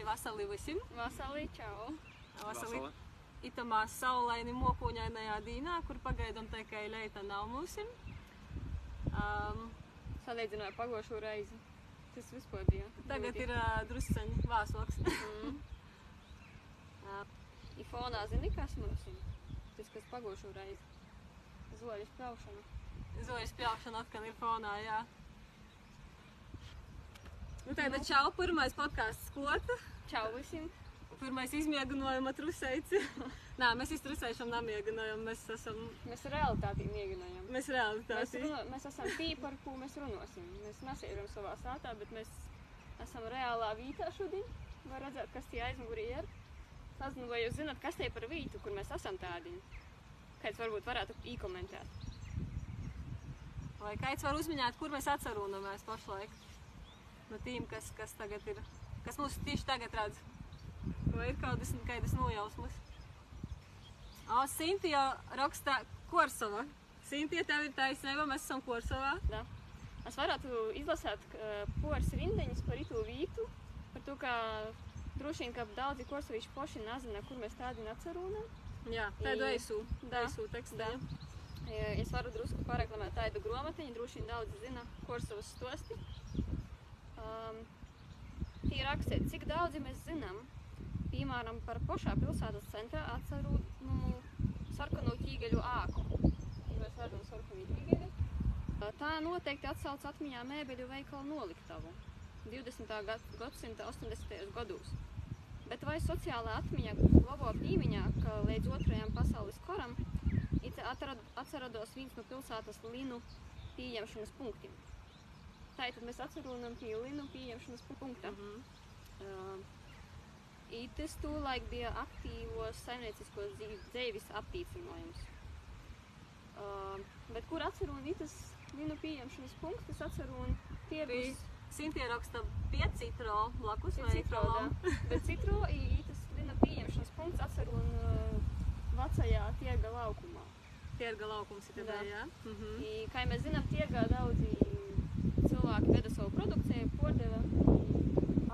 Vasarī visiem! Vasarī, čau! Vasarī! Itamā saulaini mokuņainajā dīnā, kur pagaidām tikai leita nav mūsim. Um, Salīdzināju pagošo reizi. Tas vispār bija. tagad ir uh, drusceņi vāsloks. Mm. Uh, I fonā zini, kas mums ir? Tas, kas pagošo reizi. Zoļu spļaušana. Zojas pļaušana atkal ir fonā, jā. Nu, tagad čau, pirmais podkāsts skolta. Čau visiem! Pirmais izmēģinājuma trusēci. Nā, mēs iztrusējušam namieginājam, mēs esam, Mēs realitātī mēģinājām. mēs Mēs, realitāti. runo, mēs esam tī, par ko mēs runāsim. Mēs nesēžam savā sātā, bet mēs esam reālā vītā šodien. Var redzēt, kas tie aizmugurī ir. Sazinu, vai jūs zināt, kas tie par vītu, kur mēs esam tādi? Kāds varbūt varētu īkomentēt. Vai kāds var uzminēt, kur mēs atcerūnamies pašlaik? No tīm, kas, kas tagad ir, kas mūs tieši tagad redz. Vai ir kādas, kādas nojausmas? O, Sintija raksta Korsova. Sintija, tev ir taisnība, mēs esam Korsovā. Da. Es varētu izlasīt poras rindiņas par itu vītu, par to, ka droši vien, ka daudzi korsavīši poši nezina, kur mēs tādi necerūnam. Jā, tādu eisu, eisu tekstu. Da. Es varu drusku pareklamēt tādu grāmatiņu, droši vien daudz zina Korsavas stosti. Um, Tie ir rakstīts, cik daudzi mēs zinām, piemēram, par pašā pilsētas centrā atcerūnumu sarkanu ķīgeļu āku. Mēs redzam sarkanu ķīgeļu. Tā noteikti atsauc atmiņā mēbeļu veikalu noliktavu 20. gad- gadsimta 80. gados. Bet vai sociālā atmiņa glabā pīmiņā, ka līdz otrajam pasaules karam it atcerados viens no pilsētas linu pieņemšanas punktiem? Tātad mēs atcerunam pie linu pieņemšanas punkta. Mhm. Uh, Itis tūlaik bija aktīvos saimnieciskos dzīv- dzīves aptīcinājums. Uh, bet kur atceru un itis linu pieņemšanas punkts, tas atceru un tirgus. Sintija raksta pie citro, blakus Pie citro. Bet citro i tas linu pieņemšanas punkts atceru un uh, vecajā tiega laukumā. Tirga laukums ir tādā, jā. Mhm. I, kā mēs zinām, tiegā daudzi cilvēki veda savu produkciju.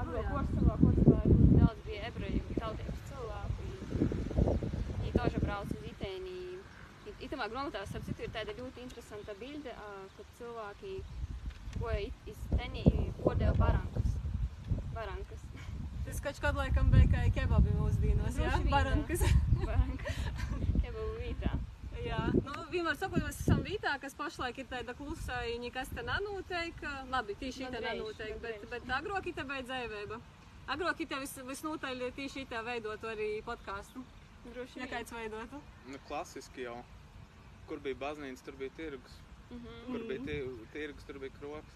Korsavā, Korsavā ir ļoti daudz bija ebreju tautības cilvēku. I toža brauc uz Itēni. I- Itamā grāmatā, starp citu, ir tāda ļoti interesanta bilde, kad cilvēki it- iz Teni i podeva barankas. Barankas. Tas kaut kādā laikam bija kā kebabi mūsdienos, jā. Barankas. Barankas. Kebabu vītā. Jā, nu, vienmēr sakot, mēs esam vītā, kas pašlaik ir tāda klusa, ja nekas te nenotiek. Labi, tieši tā nenotiek, bet, bet agrāk tā bija dzīvība. Agrāk tā vis, visnotaļ tieši tā veidotu arī podkāstu. Droši Ja vien. kāds veidotu. Nu, klasiski jau. Kur bija baznīca, tur bija tirgus. Mhm. Kur bija ti- tirgus, tur bija kroks.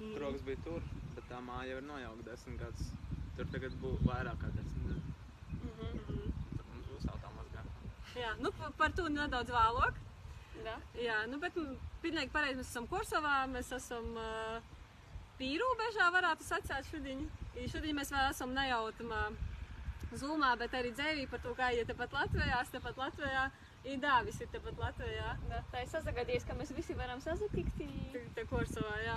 Mm. Kroks bija tur, bet tā māja jau ir nojaukta desmit gadus. Tur tagad būs vairāk kā desmit gadus. Mhm. Mhm. Tur mums būs tā mazgā. Jā, nu, pa- par to nedaudz vēlāk. Da. Jā, nu, bet pilnīgi pareizi mēs esam Korsovā, mēs esam uh, pīrūbežā, varētu sacīt šodien. Šodien mēs vēl esam nejautamā zūmā, bet arī dzēvī par to, kā iet tepat Latvijā, tepat Latvijā, i dāvis ir tepat Latvijā, Da. Tā ir sazagadies, ka mēs visi varam sazatikt. i- te, Korsovā, jā.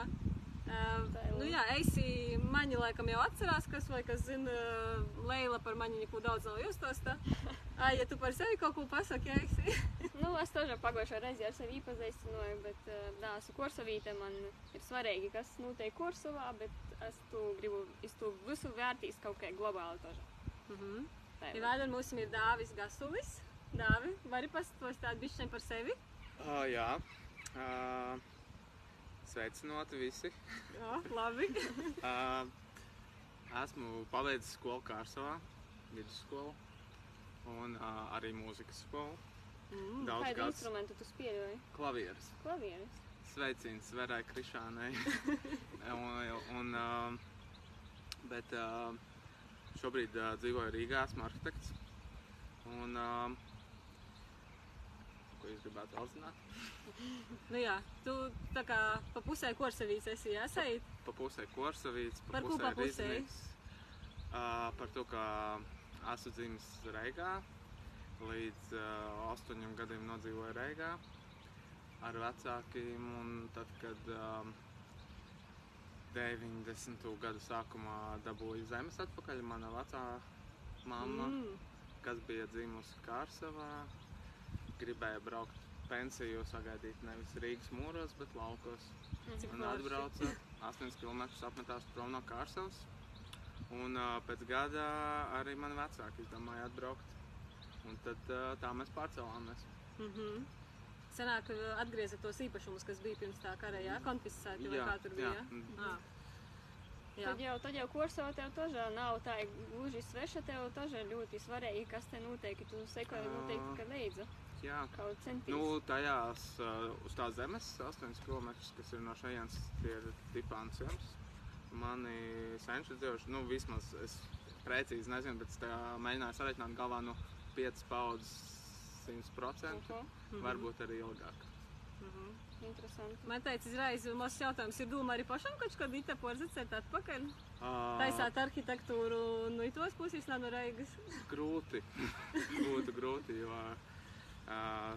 Uh, nu jā, Eisi mani laikam jau atcerās, kas vai kas zina, Leila par mani neko daudz nav jūstosta. Ai, ja tu par sevi kaut ko pasaki, Eksi? nu, es tožā pagošā reizi ar sevi iepazīstināju, bet eh, tā, esmu kursavīte, man ir svarīgi, kas notiek kursovā, bet es tu gribu, es tu visu vērtīs kaut kā globāli tožā. Mhm. Mm Ir vēl mums ir Dāvis Gasulis. Dāvi, vari pastāstīt bišķiņ par sevi? Uh, jā. Uh, sveicināti visi. jā, labi. uh, esmu pabeidzis skolu Kārsavā, vidusskolu. Un uh, arī mūzikas skolu. Mm. Daudz Kādu gadus instrumentu tu spēlēji? klavieres. Klavieris. Sveiciens Verai Krišānai. un, un, uh, bet uh, šobrīd uh, dzīvoju Rīgā, esmu arhitekts. Un, uh, ko jūs gribētu vēl zināt? Nu jā, tu tā kā pa pusē korsavīs esi jāsait. Pa pusē Korsavīts, pa Par pa pusē? Rizniks. Uh, par to, ka esmu dzimis Reigā. Līdz uh, astoņiem gadiem nodzīvoju Reigā ar vecākiem. Un tad, kad um, 90. gadu sākumā dabūju zemes atpakaļ. Mana vecā mamma, Mm. kas bija dzimusi Kārsavā, gribēja braukt pensiju, sagaidīt nevis Rīgas mūros, bet laukos. Cik Un forši. atbrauca 8 km apmetās prom no Kārsavas. Un uh, pēc gada arī mani vecāki izdomāja atbraukt. Un tad uh, tā mēs pārcēlāmies. Mhm. Senāk uh, atgriezat tos īpašumus, kas bija pirms tā kara, jā, konfiscēti vai Jā, kā tur bija? jā. jā? Ā. Jā. Tad jau, tad jau Korsava tev tožā nav tā gluži sveša, tev tožā ļoti svarīgi, kas te notiek, tu sekoji noteikti, ka līdzi Jā. kaut centīs. Nu, tajās uz tās zemes, 8 km, kas ir no šejienes, tie ir tipāns jums. Mani senči dzīvojuši, nu, vismaz es precīzi nezinu, bet es tā mēģināju sareiķināt galvā no 5 paudzes 100%, Oho, Mhm. varbūt arī ilgāk. Mhm. interesanti. Man teica, izraiz, mūsu jautājums ir doma arī pašam, kaut kad ita porzicēt atpakaļ. Uh, Taisāt arhitektūru, nu, i tos puses nav no Reigas. Grūti. Būtu grūti, jo uh,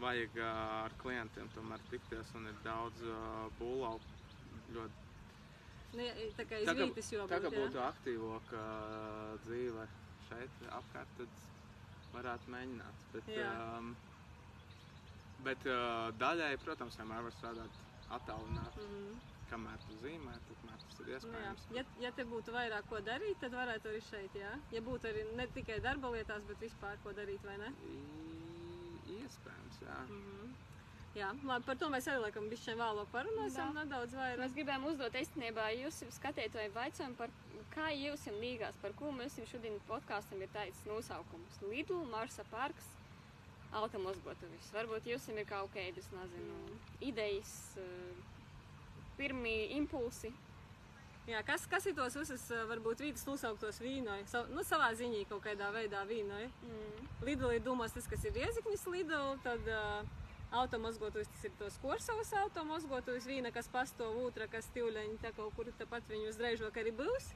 vajag uh, ar klientiem tomēr tikties un ir daudz uh, būlau. Ļoti Nu, tā kā izvītis jau Tā kā būtu, aktīvāka dzīve šeit, apkārt, tad varētu mēģināt. Bet, Jā. um, bet uh, daļai, protams, vienmēr var strādāt attālināti. Mhm. Kamēr tu zīmē, tikmēr tas ir Nu, jā. iespējams. Ja, ja te būtu vairāk ko darīt, tad varētu arī šeit, jā. Ja būtu arī ne tikai darba lietās, bet vispār ko darīt, vai ne? I, iespējams, jā. Mhm. Jā, labi, par to mēs arī laikam bišķiņ vēlāk parunāsim Da. nedaudz vairāk. Mēs gribējām uzdot īstenībā jūsu skatītāju jautājumu par kā jūs jums līgās, par ko mēs jums šodien podkāstam ir tāds nosaukums. Lidl, Marsa parks, automozgotuvis. Varbūt jums ir kaut kādas, nezinu, idejas, eh, pirmie impulsi. Jā, kas, kas ir tos visas, eh, varbūt vītas nosauktos vīnoju? Sa, nu, savā ziņā kaut kādā veidā vīnoju. Mm. Lidl ir domās tas, kas ir ieziknis Lidl, tad uh, automozgotuvis tas ir tos korsavas automozgotuvis, vīna, kas pastāv otra, kas tīvleņi tā kaut kur tepat viņu uzreižok arī būs.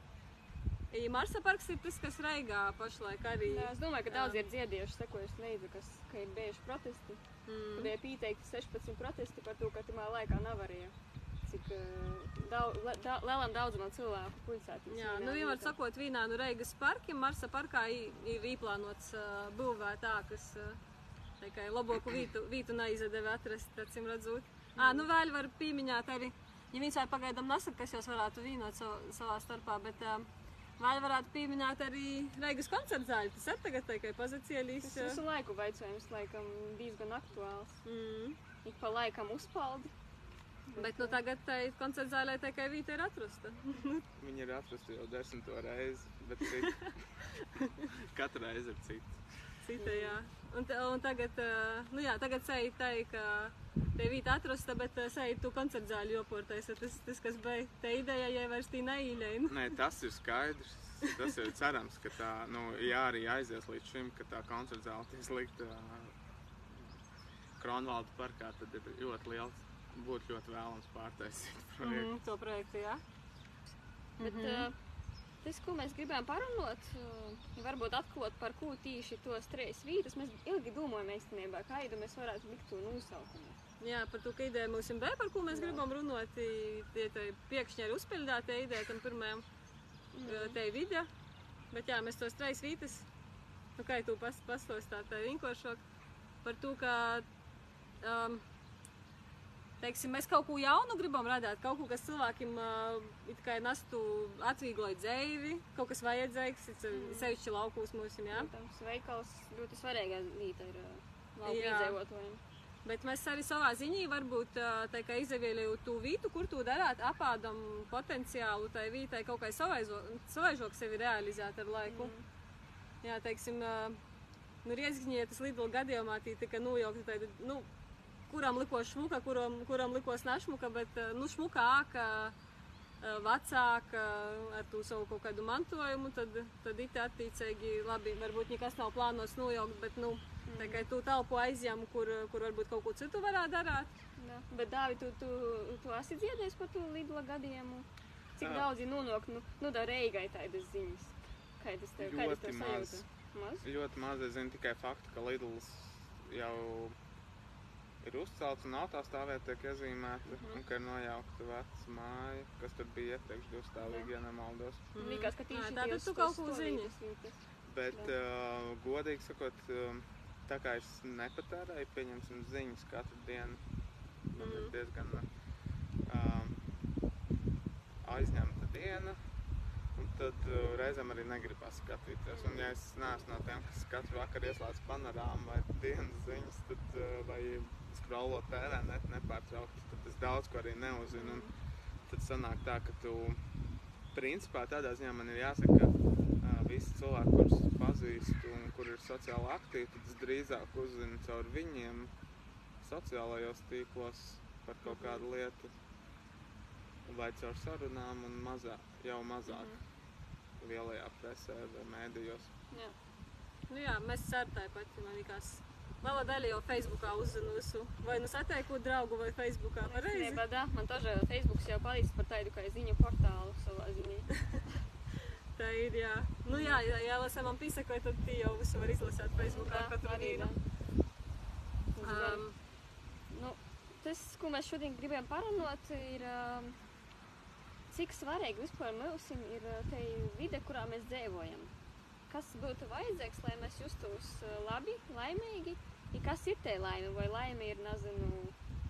I Marsa parks ir tas, kas raigā pašlaik arī. Jā, es domāju, ka daudz ir dziedājuši, sekojuši līdzi, kas ka ir bijuši protesti. Mm. Bija pieteikti 16 protesti par to, ka tajā laikā nevarēja. Cik eh, daudz, da, lielam daudzumam cilvēku pulcēties. Jā, nu vienmēr sakot, vīnā no Reigas parkiem, Marsa parkā ir īplānots būvēt tā, kas uh, tikai labāku vītu, vītu neizadeva atrast, acīm redzot. Ā, nu vēl var pieminēt arī, ja viens vai pagaidām nesaka, kas jūs varētu vīnot sav, savā starpā, bet uh, vēl varētu pieminēt arī Reigas koncertu zāli. Tas ir tagad tikai pozīcijālīs. Tas visu laiku veicojums laikam diezgan aktuāls. Mm. Ik pa laikam uzpaldi. Bet nu, tagad tai koncertu zālē tikai vīta ir atrasta. Viņi ir atrasti jau desmito reizi, bet cik... katru reizi ir. Cita, jā. Un, un tagad, ā, nu jā, tagad sēž tā, ka te vīta atrasta, bet sēž tu koncertu zāļu joportais. Tas, tas, kas bija, te ideja, ja vairs tī neīļēja. Nē, tas ir skaidrs. Tas ir cerams, ka tā, nu, ja arī aizies līdz šim, ka tā koncerta zāle tiks likta Kronvalda parkā, tad ir ļoti liels, būtu ļoti vēlams pārtaisīt projektu. Mm, to projektu, jā. Bet Mhm. uh, tas, ko mēs gribējām parunāt, uh, varbūt atklāt par ko tieši tos trīs vītas, mēs ilgi domājam īstenībā, kādu mēs varētu likt to nosaukumu. Jā, par to, ka ideja mums ir bija, par ko mēs Jā. gribam runāt. Tie tā pēkšņi ir uzpildīta ideja tam pirmajam mm. te video. Bet jā, mēs tos trīs vītas, nu kā tu pas, pastostāt, tā vienkāršāk par to, ka, um, teiksim, mēs kaut ko jaunu gribam radīt, kaut ko, kas cilvēkiem it kā nestu atviegloja dzīvi, kaut kas vajadzīgs, mm. sevišķi laukos mums, jā. Protams, veikals ļoti svarīga lieta ir lauku iedzīvotājiem. Bet mēs arī savā ziņā varbūt tā kā izvēlējām to vietu, kur to darāt, apādam potenciālu tai vietai kaut kā savaižok sevi realizēt ar laiku. Mm. Jā, teiksim, nu, Riezgņie tas Lidl gadījumā tī tika nojaukta tāda, nu, kuram likos šmuka, kuram, kuram likos nešmuka, bet, ā, nu, šmuka āka, ā, vecāka ar to savu kaut kādu mantojumu, tad, tad it attiecīgi, labi, varbūt nekas nav plānots nojaukt, bet, nu, tā kā tu telpu aizjām, kur, kur varbūt kaut ko citu varētu darīt. Jā. Bet, Dāvi, tu, tu, tu esi dziedājis par to Lidla gadījumu? Cik Jā. daudz ir nonāk, nu, nu da reigai tādas ziņas? Kādas tev, kādas tev maz. sajūta? Maz? Ļoti maz es zinu tikai faktu, ka Lidls jau ir uzcelts un autostāvvieta tiek iezīmēta, Mhm. un ka ir nojaukta veca māja, kas tur bija iepriekš divstāvīgi, ja nemaldos. Man Likās, ka Ā, tieši tātad tu kaut ko viņa- Bet, Jā. uh, godīgi sakot, um, tā kā es nepatērēju, pieņemsim ziņas katru dienu, man ir Mhm. diezgan um, aizņemta diena. Un tad uh, reizēm arī negribas skatīties. Un, ja es neesmu no tiem, kas katru vakaru ieslēdz panorāmu vai dienas ziņas, tad, uh, vai skrolo TV net nepārtraukti, tad es daudz ko arī neuzzinu. Un tad sanāk tā, ka tu, principā tādā ziņā man ir jāsaka, ka visi cilvēki, kurus pazīstu un kur ir sociāli aktīvi, tad es drīzāk uzzinu caur viņiem sociālajos tīklos par kaut kādu lietu. Vai caur sarunām, un mazāk, jau mazāk Mhm. lielajā presē vai mēdījos. Jā. Nu jā, mēs ar tāpat, man liekas, liela daļa jau Facebookā uzzinu visu. Vai nu satieku draugu vai Facebookā pareizi. Īstenībā, jā, man тоже Facebooks jau palīdz par tādu kā ziņu portālu savā ziņā. Tā ir, jā. Nu jā, ja, ja lasām man piesakoja, tad tie jau visu var izlasīt Facebookā katru arī, dienu. jā. Um, Nu, tas, ko mēs šodien gribējām parunāt, ir, um, cik svarīgi vispār mums ir uh, tā vide, kurā mēs dzīvojam. Kas būtu vajadzīgs, lai mēs justos uh, labi, laimīgi, un kas ir tā laime? Vai laime ir, nezinu,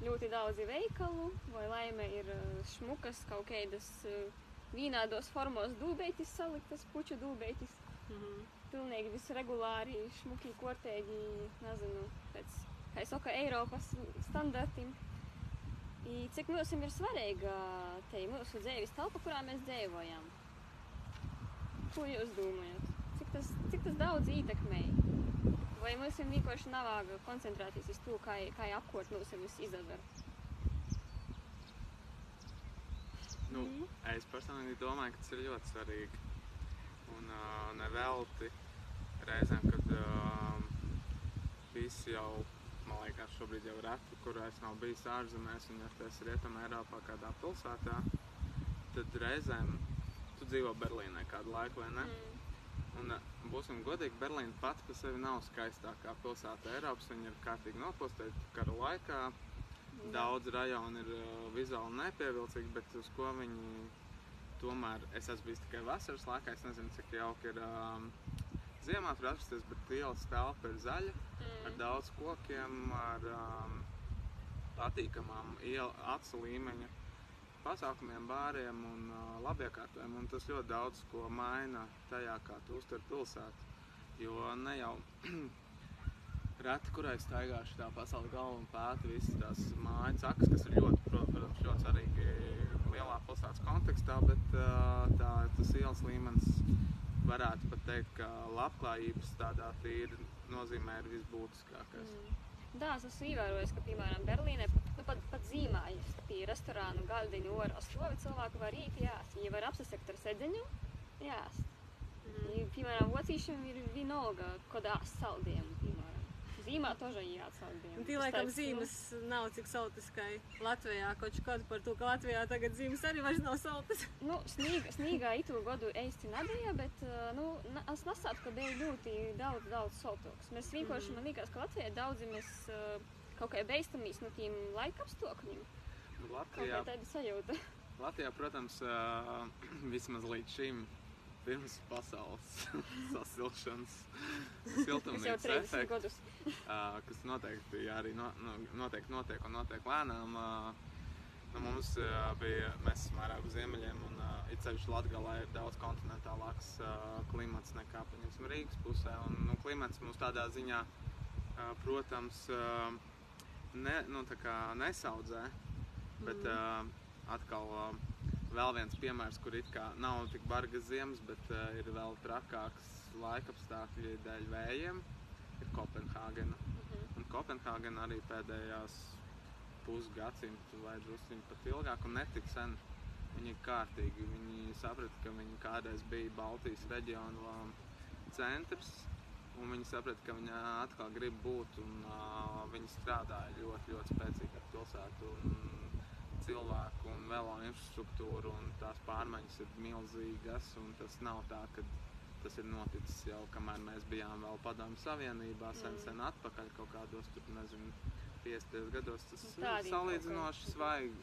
ļoti daudzi veikalu, vai laime ir uh, šmukas kaut kādas uh, vienādos formos dūbētis saliktas, puču dūbētis. mhm. pilnīgi viss regulāri, šmuki, kortēji, nezinu, pēc, kā saka, Eiropas standartiem. I cik mums ir svarīga te mūsu dzīves telpa, kurā mēs dzīvojam? Ko jūs domājat? Cik tas, cik tas daudz ietekmē? Vai mums ir vienkārši nav koncentrēties uz to, kā, kā apkot mūsu visu izdevību? Nu, es personīgi domāju, ka tas ir ļoti svarīgi. Un uh, nevelti reizēm, kad uh, visi jau, man liekas, šobrīd jau reti, kurās nav bijis ārzemēs, un ja tas ir rietumē Eiropā kādā pilsētā, tad reizēm tu dzīvo Berlīnē kādu laiku, vai ne? Un, uh, būsim godīgi, Berlīna pati par sevi nav skaistākā pilsēta Eiropas. Viņa ir kārtīgi nopostēta kara laikā. Daudz rajonu ir uh, vizuāli nepievilcīgi, bet uz ko viņi tomēr, es esmu bijis tikai vasaras laikā, es nezinu, cik jauki ir um, ziemā tur atrasties, bet ielas telpa ir zaļa, ar daudz kokiem, ar um, patīkamām iela acu līmeņa pasākumiem, bāriem un labiekārtēm. Un tas ļoti daudz ko maina tajā, kā tu uztver pilsētu. Jo ne jau reti, kurai staigāšu tā pasaules galva un pēta visas tās mājas cakas, kas ir ļoti, pro- protams, ļoti svarīgi lielā pilsētas kontekstā, bet tā, tas ielas līmenis varētu pat teikt, ka labklājības tādā tīri nozīmē ir visbūtiskākais. Mm. Jā, es esmu ievērojis, ka, piemēram, Berlīnē nu, pat, pat zīmējas pie restorānu galdiņu orā slovi cilvēku var īt, jās. Viņi var apsasekt ar sēdziņu, jās. Mm. Piemēram, vocīšiem ir vienalga, kad ās saldiem, piemēram. Zīmā тоже jāt saldiem. Un Tī laikam zīmes nav cik saltas kā Latvijā. Kaut kādu par to, ka Latvijā tagad zīmes arī vairs nav saltas. Nu, snīga, snīgā itu gadu īsti nebija, bet uh, nu, na- es nesāku, ka bija ļoti daudz, daudz saltoks. Mēs vienkārši, Mhm. man liekas, ka Latvijā daudzi mēs uh, kaut kā beistamies no tiem laikapstākļiem. Nu, Latvijā, tāda sajūta. Latvijā, protams, vismaz līdz šim pirms pasaules sasilšanas siltumnīcas 30 efekts, kas noteikti arī no, no, noteikti notiek un notiek lēnām. Nu, mums bija, mēs esam vairāk uz ziemeļiem, un it sevišķi Latgalē ir daudz kontinentālāks klimats nekā, paņemsim, Rīgas pusē. Un, nu, klimats mums tādā ziņā, protams, ne, nu, nesaudzē, bet uh, atkal uh, vēl viens piemērs, kur it kā nav tik bargas ziemas, bet uh, ir vēl trakāks laikapstākļi dēļ vējiem, ir Kopenhāgena. Un Kopenhāgena arī pēdējās pusgadsimtu vai druskuļi pat ilgāk un netik sen. Viņi ir kārtīgi. Viņi saprata, ka viņi kādreiz bija Baltijas reģiona centrs. Un viņi saprata, ka viņi atkal grib būt. Un, uh, viņi strādāja ļoti, ļoti spēcīgi ar pilsētu un cilvēku un velo infrastruktūru. Un tās pārmaiņas ir milzīgas. un Tas nav tā, ka tas ir noticis jau kamēr mēs bijām vēl Padomju Savienībā, sen, Mm. sen atpakaļ kaut kādos tur, nezinu, 50 gados tas Nu, ir salīdzinoši svaigi.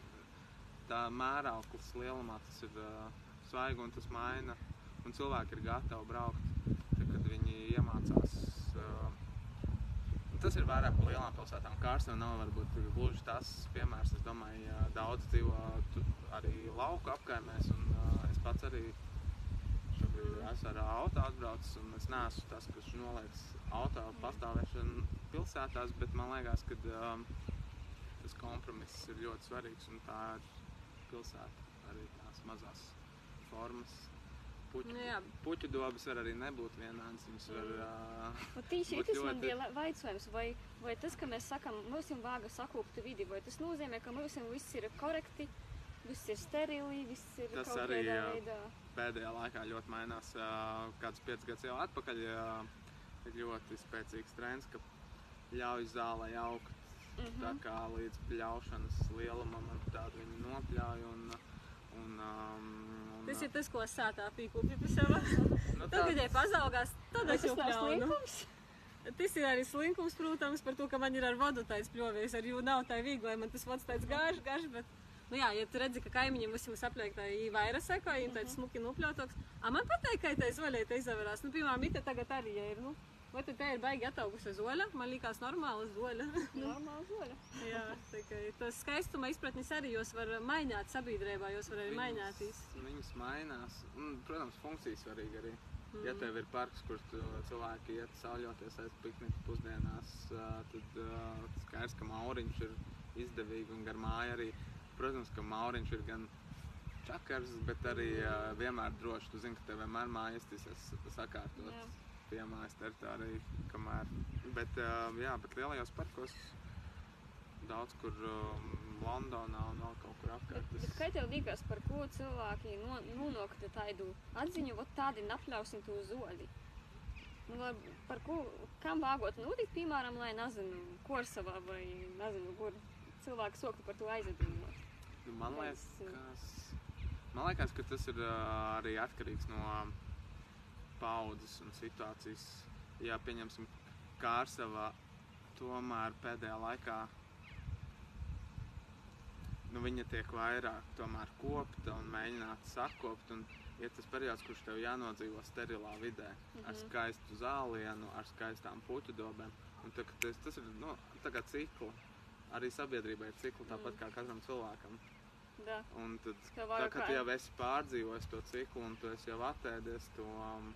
Tā mērauklis lielumā tas ir uh, svaigi un tas maina. Un cilvēki ir gatavi braukt, Uh, tas ir vairāk par lielām pilsētām. Kārsta nav varbūt gluži tas piemērs. Es domāju, daudz dzīvo arī lauku apkaimēs. Un, es pats arī šobrīd esmu ar auto atbraucis. un Es neesmu tas, kurš noliedz auto pastāvēšanu pilsētās, bet man liekas, ka um, tas kompromiss ir ļoti svarīgs. Un tā ir pilsēta arī tās mazās formas. Puķu, Nu jā. puķu dobas var arī nebūt vienādas. Viņas var uh, Un tieši Būt tas man ļoti- bija vaicājums, vai, vai tas, ka mēs sakām, mums ir vāga sakopta vidi, vai tas nozīmē, ka mums viss ir korekti, viss ir sterili, viss ir Tas kaut arī, kādā jā. veidā. pēdējā laikā ļoti mainās. Uh, kāds piecus gadus jau atpakaļ uh, ir ļoti spēcīgs trends, ka ļauj zālē augt. Mhm. Tā kā līdz pļaušanas lielumam tādu viņi nopļauj. Un, un, um, un, Tas ir tas, ko sātā pīkūpja pie sava. nu, Tad, kad viņi pazaugās, tad es tas jau slinkums? Tas ir arī slinkums, protams, par to, ka man ir ar vodu tāds pļovies. Ar jūtu nav tā viegli, lai man tas vods tāds garš, garš. Bet, nu jā, ja tu redzi, ka kaimiņiem visam sapliek tā īvaira seko, viņi tāds smuki nopļautoks. A man patīk, ka tā izolēta izavērās. Nu, piemēram, ite tagad arī ja ir. Nu, vai tad tā ir baigi ataugusi zoļa? Man liekas normāla zoļa. Normāli zoļa. jā, tā kā tas skaistuma izpratnis arī jūs var mainīt sabiedrībā, jūs var arī mainītīs. Viņas mainās. Un, protams, funkcijas svarīgi arī. Mm. Ja tev ir parks, kur tu, cilvēki iet sauļoties aiz piknika pusdienās, tad skaidrs, ka mauriņš ir izdevīgi un gar māju arī. Protams, ka mauriņš ir gan čakars, bet arī vienmēr drošs. Tu zini, ka tev vienmēr mājas tas sakārtot Jā. Pie mājas teritoriju, kamēr. Bet, ā, jā, bet lielajos parkos daudz kur um, Londonā un vēl kaut kur Bet, apkārt. bet tas- kā tev liekas, par ko cilvēki no, nonāktu tādu atziņu, vot tādi napļausim to zoli? Nu, lai, par ko, kam vāgot notikt, piemēram, lai, nezinu, Korsavā vai, nezinu, kur cilvēki soktu par to aizdomot. Nu, Man liekas, man liekas, ka tas ir ā, arī atkarīgs no paudzes un situācijas. Jā, pieņemsim, Kārsavā tomēr pēdējā laikā nu, viņa tiek vairāk tomēr kopta un mēģināta sakopt. Un ir tas periods, kurš tev jānodzīvo sterilā vidē, mm -hmm. ar Mhm. skaistu zālienu, ar skaistām puķu dobēm. Un tā, tas, tas ir nu, tā kā cikli. Arī sabiedrībai ir cikli, tāpat Mm. kā katram cilvēkam. Da, Un tad, tā, kad tu jau esi pārdzīvojis to ciklu un tu jau attēdies to um,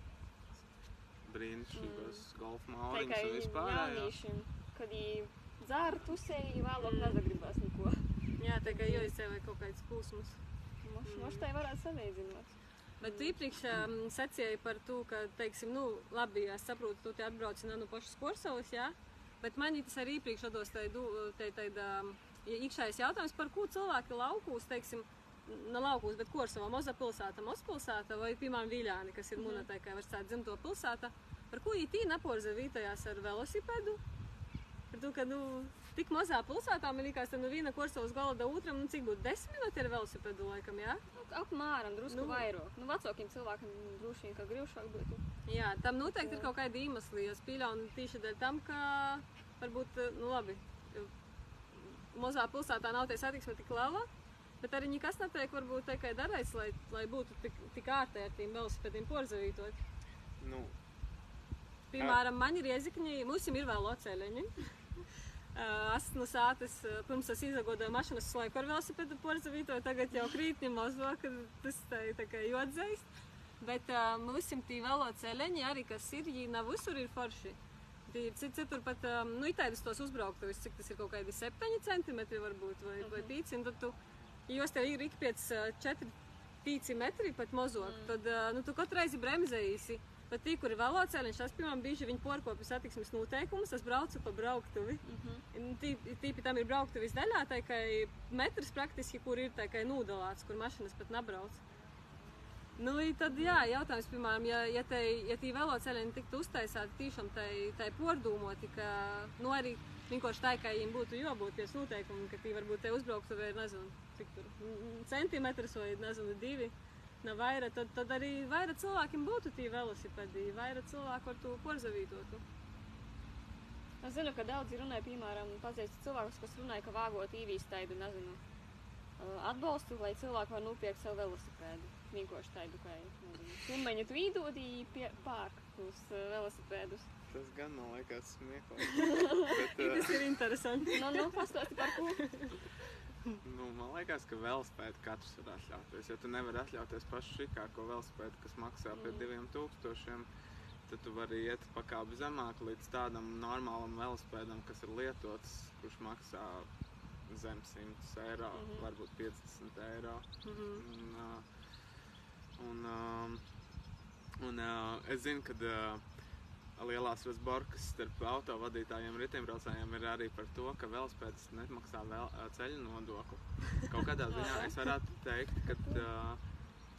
brīnišķīgos mm. golfa mauriņus tikai un vispār. jā. jauniešiem, kad viņi dzēra tusēji, vēlāk Mm. nezagribās neko. Jā, tā kā joizcēlē kaut kāds pūsmas. Moš, Mm. moš tai varētu salīdzināt. Bet tu iepriekš um, sacīji par to, ka, teiksim, nu, labi, es saprotu, tu te atbrauc no nu pašas Korsavas, jā, bet man tas arī iepriekš rados um, iekšējais jautājums, par ko cilvēki laukūs, teiksim, ne laukūs, bet Korsavā, Moza pilsēta, Mospilsēta vai, piemēram, Viļāni, kas ir Mhm. kā var sākt dzimto pilsēta, par ko ītī neporza vītajās ar velosipedu? Par to, ka, nu, tik mazā pilsētā, man liekas, tā no viena Korsavas gala do otram, nu, cik būtu desmit minūti ar velosipedu laikam, jā? Nu, apmēram, drusku Nu. nu, vairāk. Nu, vecākiem cilvēkiem droši vien, ka grūšāk būtu. Jā, tam noteikti Jā. ir kaut kādi iemesli. Es pieļauju tieši dēļ tam, ka varbūt, nu labi, mazā pilsētā nav tie satiksme tik liela, bet arī nekas netiek varbūt tikai darīts, lai, lai būtu tik, tik ārtē ar tiem velosipēdiem porzavītot. Nu, Piemēram, man ir iezikņi, mums ir vēl locēļiņi. Es no sātas, ā, pirms es izagodoju mašīnas slēgu ar velosipēdu porzavītoju, tagad jau krītņi mazo, ka tas tā, tā kā jodzēst. Bet uh, mums ir tie velosipēdiņi arī, kas ir, viņi nav visur ir forši. Tie ir cit- citur pat, um, nu, itēdus tos uzbrauktuvis, cik tas ir kaut kādi 7 centimetri varbūt, vai, vai 5, un tad tu, ja jos tev ir ik pēc 4, 5 metri pat mozok, mm. tad, nu, tu katru reizi bremzējiesi. Bet tie, kuri velosipēdiņš, tas, piemēram, bieži viņi porkopja satiksmes noteikumus, es braucu pa brauktuvi. Mhm. Tīpi tam ir brauktuvis daļā, tā kā metrs praktiski, kur ir tā kā nūdalāts, kur mašīnas pat nebrauc. Nu, tad, jā, jautājums, piemēram, ja, ja, te, ja tī velosipēdiņi tiktu uztaisīti tiešām tai, tai pordūmoti, ka, nu, arī vienkārši tā, ka viņiem būtu jābūt pēc noteikumiem, ka tī varbūt te uzbrauktu vai, nezinu, cik tur, centimetrus vai, nezinu, divi. Vairāk, tad, tad arī vairāk cilvēkiem būtu tie velosipēdi, vairāk cilvēku ar to porzavītotu. Es zinu, ka daudzi runāja, piemēram, pazīstu cilvēkus, kas runāja, ka vāgot īvīs taidu, nezinu, atbalstu, lai cilvēki var nopirkt savu velosipēdu. Vienkārši taidu, kā, nezinu, summeņu tu īdodi pie pērk uz velosipēdus. Tas gan man liekas smieklīgi. Bet, uh, Tas ir interesanti. Nu, nu, pastāsti par ko. nu, man liekas, ka velospēdu katrs var atļauties. Ja tu nevari atļauties pašu šikāko velospēdu, kas maksā pie Mm. diviem tūkstošiem, tad tu vari iet pakāpi zemāk līdz tādam normālam velospēdam, kas ir lietots, kurš maksā zem 100 eiro, Mhm. varbūt 50 eiro. Mhm. Un, uh, un, um, un uh, es zinu, ka uh, lielās rozborkas starp autovadītājiem un riteņbraucējiem ir arī par to, ka velospēdas nemaksā vēl, uh, ceļu nodokli. Kaut kādā ziņā es varētu teikt, ka uh,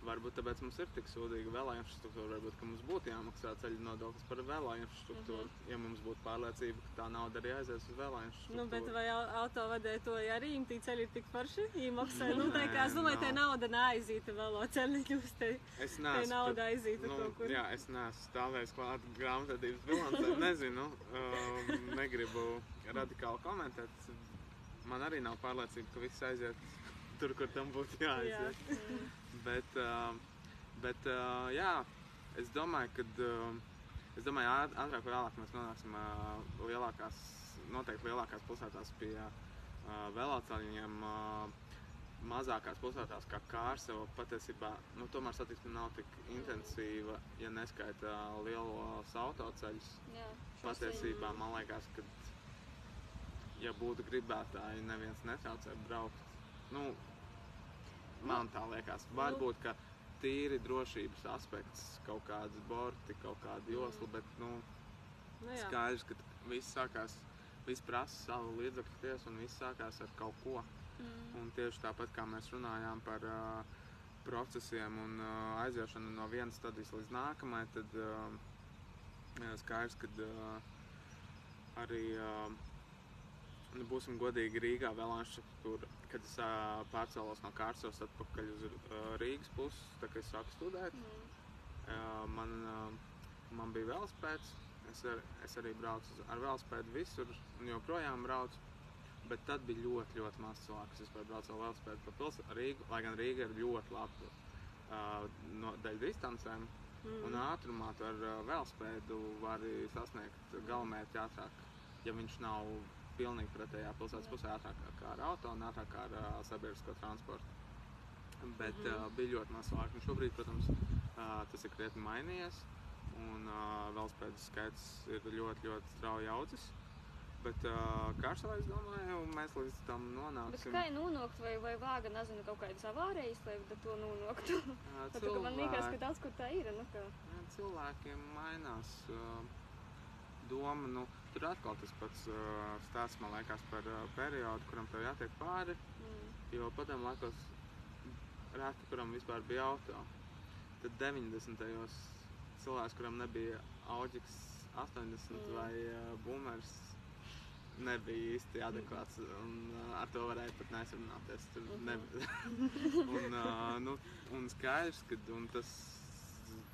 varbūt tāpēc mums ir tik sūdīga vēlā infrastruktūra, varbūt ka mums būtu jāmaksā ceļu nodoklis par vēlā infrastruktūru, ja mums būtu pārliecība, ka tā nauda arī aizies uz vēlā infrastruktūru. Nu, bet vai au- autovadē to arī им tī ceļi ir tik forši? Viņi maksā, nu, tā kā es domāju, te nav. nauda neaizīta vēl ceļi, jūs te, Es te neesmu. nauda pat- aizīta Nu, kaut kur. jā, es neesmu stāvējis klāt grāmatvedības bilancē. Nezinu, um, negribu radikāli komentēt. Man arī nav pārliecība, ka viss aiziet tur, kur tam būtu jāaiziet. Jā. Bet, uh, bet uh, jā, es domāju, ka uh, es domāju, āt- ātrāk vai vēlāk mēs nonāksim lielākās, noteikti lielākās pilsētās pie veloceļiem. Uh, mazākās pilsētās, kā Kārsava, patiesībā nu, tomēr satiksme nav tik intensīva, ja neskaita lielos autoceļus. Jā, Patiesībā man liekas, ka, ja būtu gribētāji, neviens netraucē braukt. Nu, man tā liekas, varbūt ka tīri drošības aspekts, kaut kādas borti, kaut kāda josla, bet nu, Nu, jā. skaidrs, ka viss sākās, viss prasa savu līdzekļu tiesu un viss sākās ar kaut ko. Mm. Un tieši tāpat kā mēs runājām par uh, procesiem un uh, aiziešanu no vienas stadijas līdz nākamajai, tad uh, skaidrs, ka uh, arī uh, nu, būsim godīgi Rīgā vēl tur, kad es uh, pārcēlos no Kārsavas atpakaļ uz uh, Rīgas pusi, kā es sāku studēt. Mm. Uh, man, uh, man bija velospēds, es, ar, es arī braucu ar velospēdu visur un joprojām braucu. Bet tad bija ļoti, ļoti maz cilvēku, kas vispār brauca ar velospēdu pa pilsētu Rīgu, lai gan Rīga ir ļoti laba uh, no daļa distancēm. Mm. Un ātrumā ar uh, velospēdu vari sasniegt galamērķi ātrāk, ja viņš nav pilnīgi pretējā pilsētas pusē ātrāk kā ar auto un ātrāk kā ar uh, sabiedrisko transportu. Bet mm uh, bija ļoti maz. Un šobrīd, protams, uh, tas ir krietni mainījies. Un uh, velospēdu skaits ir ļoti, ļoti strauji audzis. Bet uh, Kārsavā, es domāju, mēs līdz tam nonāksim. kā nonākt, vai, vai vāga, nezinu, kaut kādas avārijas, lai to nonāktu? Kā man liekas, ka cilvēki- daudz kur tā ir. Nu, ka... Cilvēkiem mainās uh, doma. Nu, tur atkal tas pats uh, stāsts, man liekas, par uh, periodu, kuram tev jātiek pāri. mm. Jo padomu laikos reti, kuram vispār bija auto. Tad 90. gados cilvēks, kuram nebija Audžiks 80 Mm. mm. vai uh, Boomers, nebija īsti adekvāts. Un, uh, ar to varēja pat nesarunāties. Tur Mhm. ne... un, uh, nu, un skaidrs, ka un tas,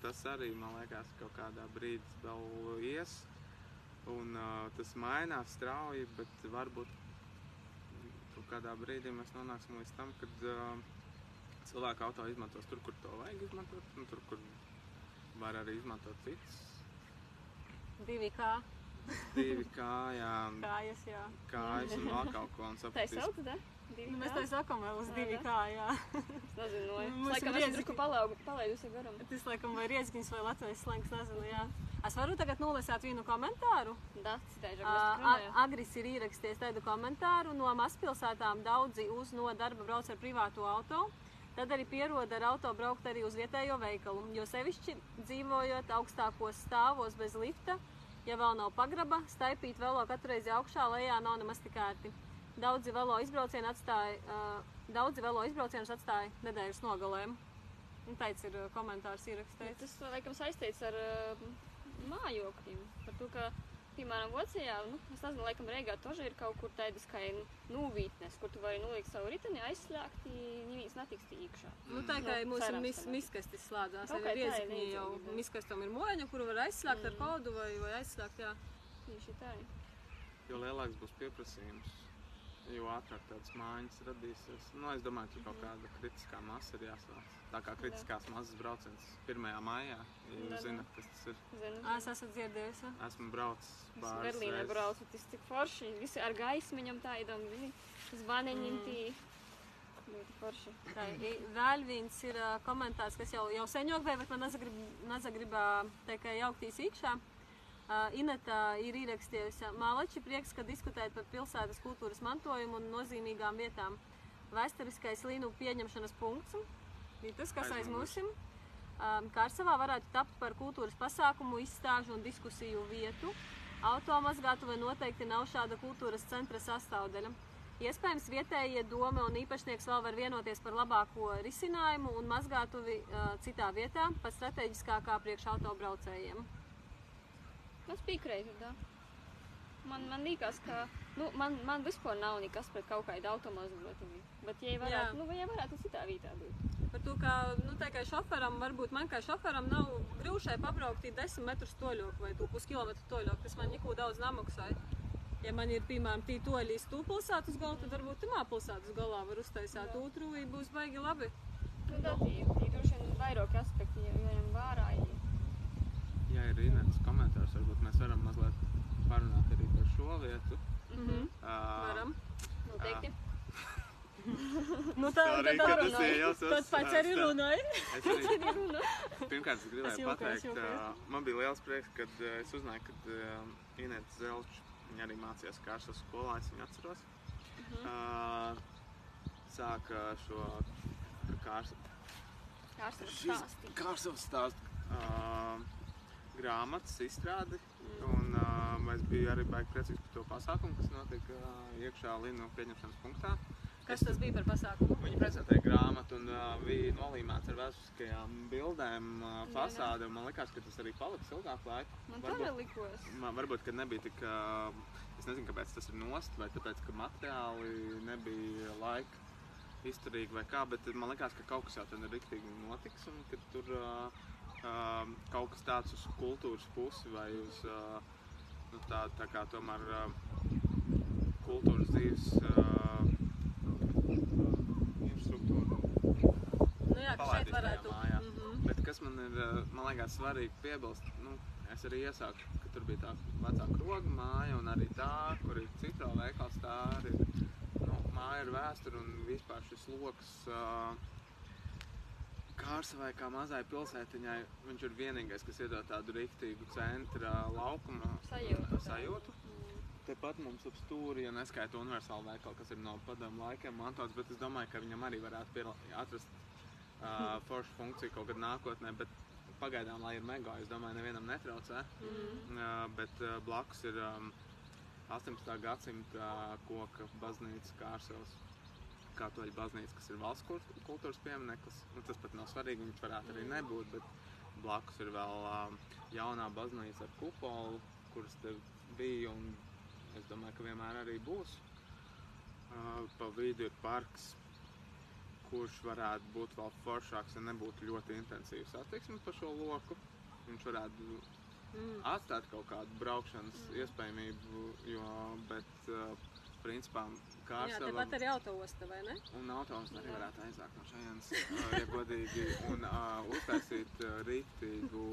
tas arī man liekas, kaut kādā brīdī vēl ies. Un, uh, tas mainās strauji, bet varbūt kādā brīdī mēs nonāksim līdz tam, kad uh, cilvēki auto izmantos tur, kur to vajag izmantot, un tur, kur var arī izmantot citas. Divi kā Divi kājām, kājas, jā. kājas un vēl kaut ko. Un sapratīs, Nu, mēs tā sakām vēl uz divi jā. kā, jā. Es nezinu, no Mums es laikam ir esmu drusku palaidusi garam. Tas, laikam, vai riezgiņš vai latvijas slangs, nezinu, jā. Es varu tagad nolasīt vienu komentāru. Dats, tā ir Ā, A- Agris ir ierakstījis tādu komentāru. No mazpilsētām daudzi uz no darba brauc ar privātu auto. Tad arī pieroda ar auto braukt arī uz vietējo veikalu. Jo sevišķi dzīvojot augstākos stāvos bez lifta, ja vēl nav pagraba, staipīt velo katru reizi augšā, lejā nav nemaz tik ērti. Daudzi velo izbraucieni atstāja, uh, daudzi velo izbraucienus atstāja nedēļas nogalēm. Un tāds ir komentārs ierakstīts. Tas laikam saistīts ar uh, mājokļiem. Par to, ka, piemēram, Vācijā, nu, es nezinu, laikam Reigā toži ir kaut kur tādas kā nūvītnes, kur tu vari nolikt savu riteni, aizslēgt, neviens netiks iekšā. Nu, tā kā Nu, mūsu mis, miskastis slēdzās, Kaut arī riezikņi jau miskastam ir moņa, kuru var aizslēgt ar Mm. kodu vai, vai aizslēgt, jā. Tieši tā. jo lielāks būs pieprasījums, jo ātrāk tādas mājas radīsies. Nu, es domāju, ka kaut kāda kritiskā masa ir jāsāc. Tā kā kritiskās masas brauciens 1. maijā, ja Da, da. jūs zināt, kas tas ir. Zinu, Ā, Es esmu dzirdējusi. Esmu braucis Es pāris Berlīnē braucu, tas tik forši, visi ar gaismiņam tādam, zini, zvaniņiem tī. Ļoti forši. Tā, Vēl viens ir komentārs, kas jau, jau sen jokvēja, bet man nezagrib, nezagribā tikai jauktīs iekšā. Uh, Ineta ir ierakstījusi, Mālači prieks, ka diskutējat par pilsētas kultūras mantojumu un nozīmīgām vietām. Vēsturiskais līnu pieņemšanas punkts ir tas, kas aiz mūsim. Um, Kārsavā varētu tapt par kultūras pasākumu, izstāžu un diskusiju vietu. Automazgātuve noteikti nav šāda kultūras centra sastāvdaļa. Iespējams, vietējie dome un īpašnieks vēl var vienoties par labāko risinājumu un mazgātuvi uh, citā vietā, pat strateģiskākā priekš autobraucējiem. Tas piekrītu, da. Man, man liekas, ka nu, man, man vispār nav nekas pret kaut kādu automāzglotuvi. Bet, ja varētu, Jā. nu, ja varētu citā vietā būt. Par to, ka nu, tā kā šoferam, varbūt man kā šoferam nav grūšai pabraukt 10 metrus toļoku vai puskilometru toļoku. Tas man neko daudz nemaksāja. Ja man ir, piemēram, tī toļi iz tū pilsētas galā, tad varbūt tamā pilsētas galā var uztaisīt otru, i būs baigi labi. Nu, da, tī, tī droši vien vairāk aspekti, ja i- Ja ir Inetas komentārs, varbūt mēs varam mazliet parunāt arī par šo vietu. Mhm. Ā, Varam. Noteikti. Nu, tā, Sorry, tad, ka tad, ir pats arī runāja. Es arī pirmkārt es gribēju es pateikt, jokoju. ā, man bija liels prieks, kad ā, es uzzināju, ka Inês Zelčs viņa arī mācījās Kārsas skolā, es viņu atceros. Ā, Sāka šo Kārsas stāsti. Kārsavas stāstu uh, grāmatas izstrādi. Un uh, es biju arī baigi priecīgs par to pasākumu, kas notika uh, iekšā Linu pieņemšanas punktā. Kas tas bija par pasākumu? Viņi prezentēja grāmatu un uh, bija nolīmēts ar vēsturiskajām bildēm, uh, fasādi. un Man liekas, ka tas arī paliks ilgāku laiku. Man tā Varbūt- vēl likos. Man varbūt, ka nebija tik. Uh, es nezinu, kāpēc tas ir nost, vai tāpēc, ka materiāli nebija laika izturīgi vai kā, bet man liekas, ka kaut kas jau tad riktīgi notiks un ka tur uh, uh, kaut kas tāds uz kultūras pusi vai uz uh, nu, tā, tā kā tomēr uh, kultūras dzīves uh, infrastruktūru Nu, jā, ka šeit varētu. mājā. Mhm. Bet kas man ir, uh, man liekas, svarīgi piebilst, nu, es arī iesāku, ka tur bija tā vecā kroga māja un arī tā, kur ir citro veikals, tā arī ir, nu, māja ar vēsturi un vispār šis loks. Uh, Kārsavai kā mazai pilsētiņai, viņš ir vienīgais, kas iedod tādu rīktīgu centra laukuma Sajūtu. sajūtu. Tepat mums ap stūri, ja neskaita universālu veikalu, kas ir no padomu laikiem mantots, bet es domāju, ka viņam arī varētu atrast uh, foršu funkciju kaut kad nākotnē, bet pagaidām, lai ir mega, es domāju, nevienam netraucē. Mhm. Uh, bet uh, blakus ir um, 18. gadsimta koka baznīca Kārsavas. Katoļu baznīca, kas ir valsts kult- kultūras piemineklis. Nu, tas pat nav svarīgi, viņš varētu arī nebūt, bet blakus ir vēl um, jaunā baznīca ar kupolu, kuras te bija un es domāju, ka vienmēr arī būs. Uh, pa vidu ir parks, kurš varētu būt vēl foršāks, ja nebūtu ļoti intensīvs satiksme pa šo loku. Viņš varētu Mhm. atstāt kaut kādu braukšanas iespējamību, jo, bet uh, principā Jā, Kārsava tepat arī autoosta, vai ne? un autobus arī varētu aizākt no šejienes, uh, ja godīgi, un uh, uztaisīt uh, rīktīgu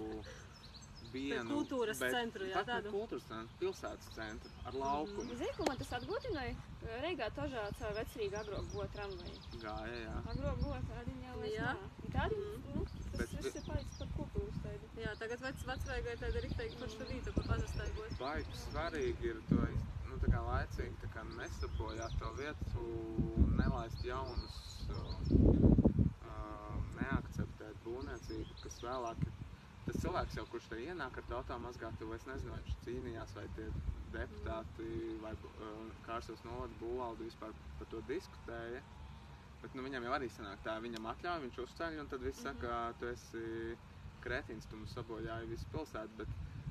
vienu kultūras bet centru, jā, tādu. kultūras centru, pilsētas centru ar laukumu. Zini, ko man tas atgūtināja? Reigā tožā caur vecrīgu agrāk buvo tramvaji. Gāja, jā. Buvo tādi jau vairs Jā. I Tādi, nu, tas Bet- viss ir palicis par kultūras tādu. Jā, tagad vec, vecvaigai tāda riktēji forša vīta, ko pazastaigot. Baigi svarīgi ir to iz- tā kā laicīgi tā kā nesapojāt to vietu, nelaist jaunus, uh, neakceptēt būvniecību, kas vēlāk ir. Tas cilvēks jau, kurš te ienāk ar tautā mazgātu, es nezinu, vai viņš cīnījās, vai tie deputāti vai uh, Kārsas novada būvaldi vispār par to diskutēja. Bet nu, viņam jau arī sanāk tā, viņam atļauj, viņš uzceļ, un tad viss saka, tu esi kretins, tu mums sabojāji visu pilsētu, bet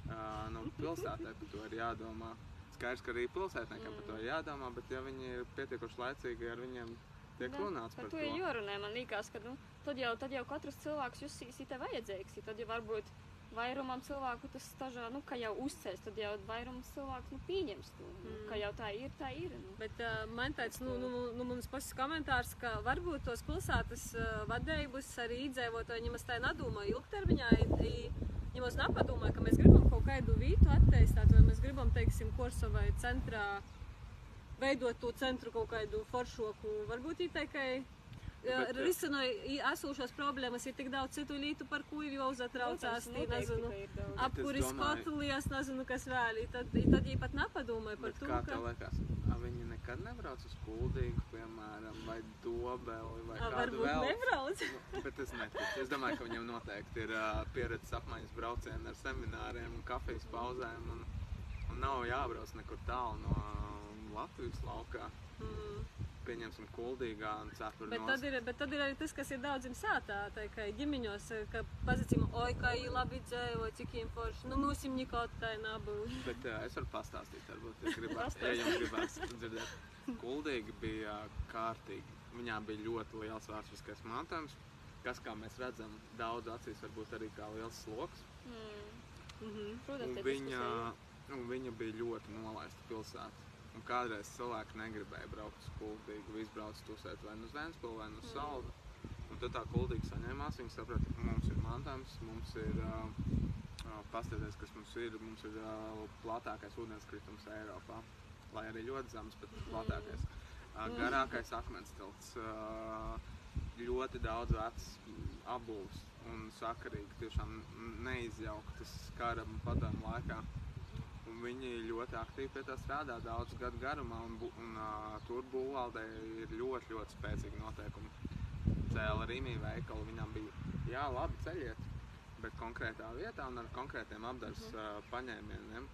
uh, nu, pilsētē par to ir jādomā. Skaidrs, ka arī pilsētniekam par to ir jādomā, bet ja viņi ir pietiekoši laicīgi, ar viņiem tiek Da, runāts par par to jārunā. Man liekas, ka nu, tad, jau, tad jau katrs cilvēks jusīs, te vajadzīgs. Tad jau varbūt vairumam cilvēku tas stažā, nu, ka jau uzcēs, tad jau vairums cilvēku nu, pieņems to. Nu, Mm. Ka jau tā ir, tā ir. Nu. Bet uh, man tāds, nu, nu, nu mums pašas komentārs, ka varbūt tos pilsētas uh, vadējības arī iedzīvotāji ņemas tā nedomā ilgtermiņā. I, i, ņemos nepadomāja, ka mēs gribam kaut kādu vietu attīstīt, vai mēs gribam, teiksim, Korsovai centrā veidot to centru kaut kādu foršoku. Varbūt īteikai Bet, eh, risinoja esošās problēmas, ir tik daudz citu lietu, par ko jau uzatraucās. Protams, tī, noteikti, Nezinu, ir apkuris skotulijas, nezinu, kas vēl. Tad, tad viņi pat nepadomāja par Bet to, kā ka... tev liekas, a, viņi nekad nebrauc uz kuldīgu, piemēram, vai dobeli, vai Ā, kādu Varbūt vēl? nebrauc. Nu, bet es neticu. Es domāju, ka viņam noteikti ir uh, pieredzes apmaiņas braucieni ar semināriem un kafijas pauzēm. Un, un nav jābrauc nekur tālu no um, Latvijas laukā. Mm. Pieņemsim, kuldīgā un cepuri Bet tad, ir, bet tad ir arī tas, kas ir daudziem sātā, tā kā ģimeņos, ka pazacīm, oi, kā viņi labi dzīvo, cik viņi forši. Nu, mums viņam nekot tā nebūs. Bet uh, es varu pastāstīt, varbūt, ja gribētu. ja jums gribās dzirdēt. Kuldīgi bija kārtīgi. Viņā bija ļoti liels vēsturiskais mantojums, kas, kā mēs redzam, daudz acīs varbūt arī kā liels sloks. Mm. Mhm. Protams, Un viņa, nu, viņa bija ļoti nolaista pilsēta. Un kādreiz cilvēki negribēja braukt uz Kuldīgu, visi brauc tusēt vai nu uz Vēnspili, vai nu uz Saldu. Un tad tā Kuldīga saņēmās, viņi saprata, ka mums ir mantojums, mums ir uh, pastāties, kas mums ir, mums ir uh, platākais ūdenskritums Eiropā. Lai arī ļoti zems, bet platākais. Uh, garākais akmens tilts, uh, ļoti daudz vecs apbūves un sakarīgi, tiešām neizjauktas kara padomu laikā. Un viņi ļoti aktīvi pie tā strādā daudz gadu garumā, un, un uh, tur būvvaldē ir ļoti, ļoti spēcīgi noteikumi. Cēla Rīmī veikalu, viņam bija jā, labi ceļiet, bet konkrētā vietā un ar konkrētiem apdars uh, paņēmieniem.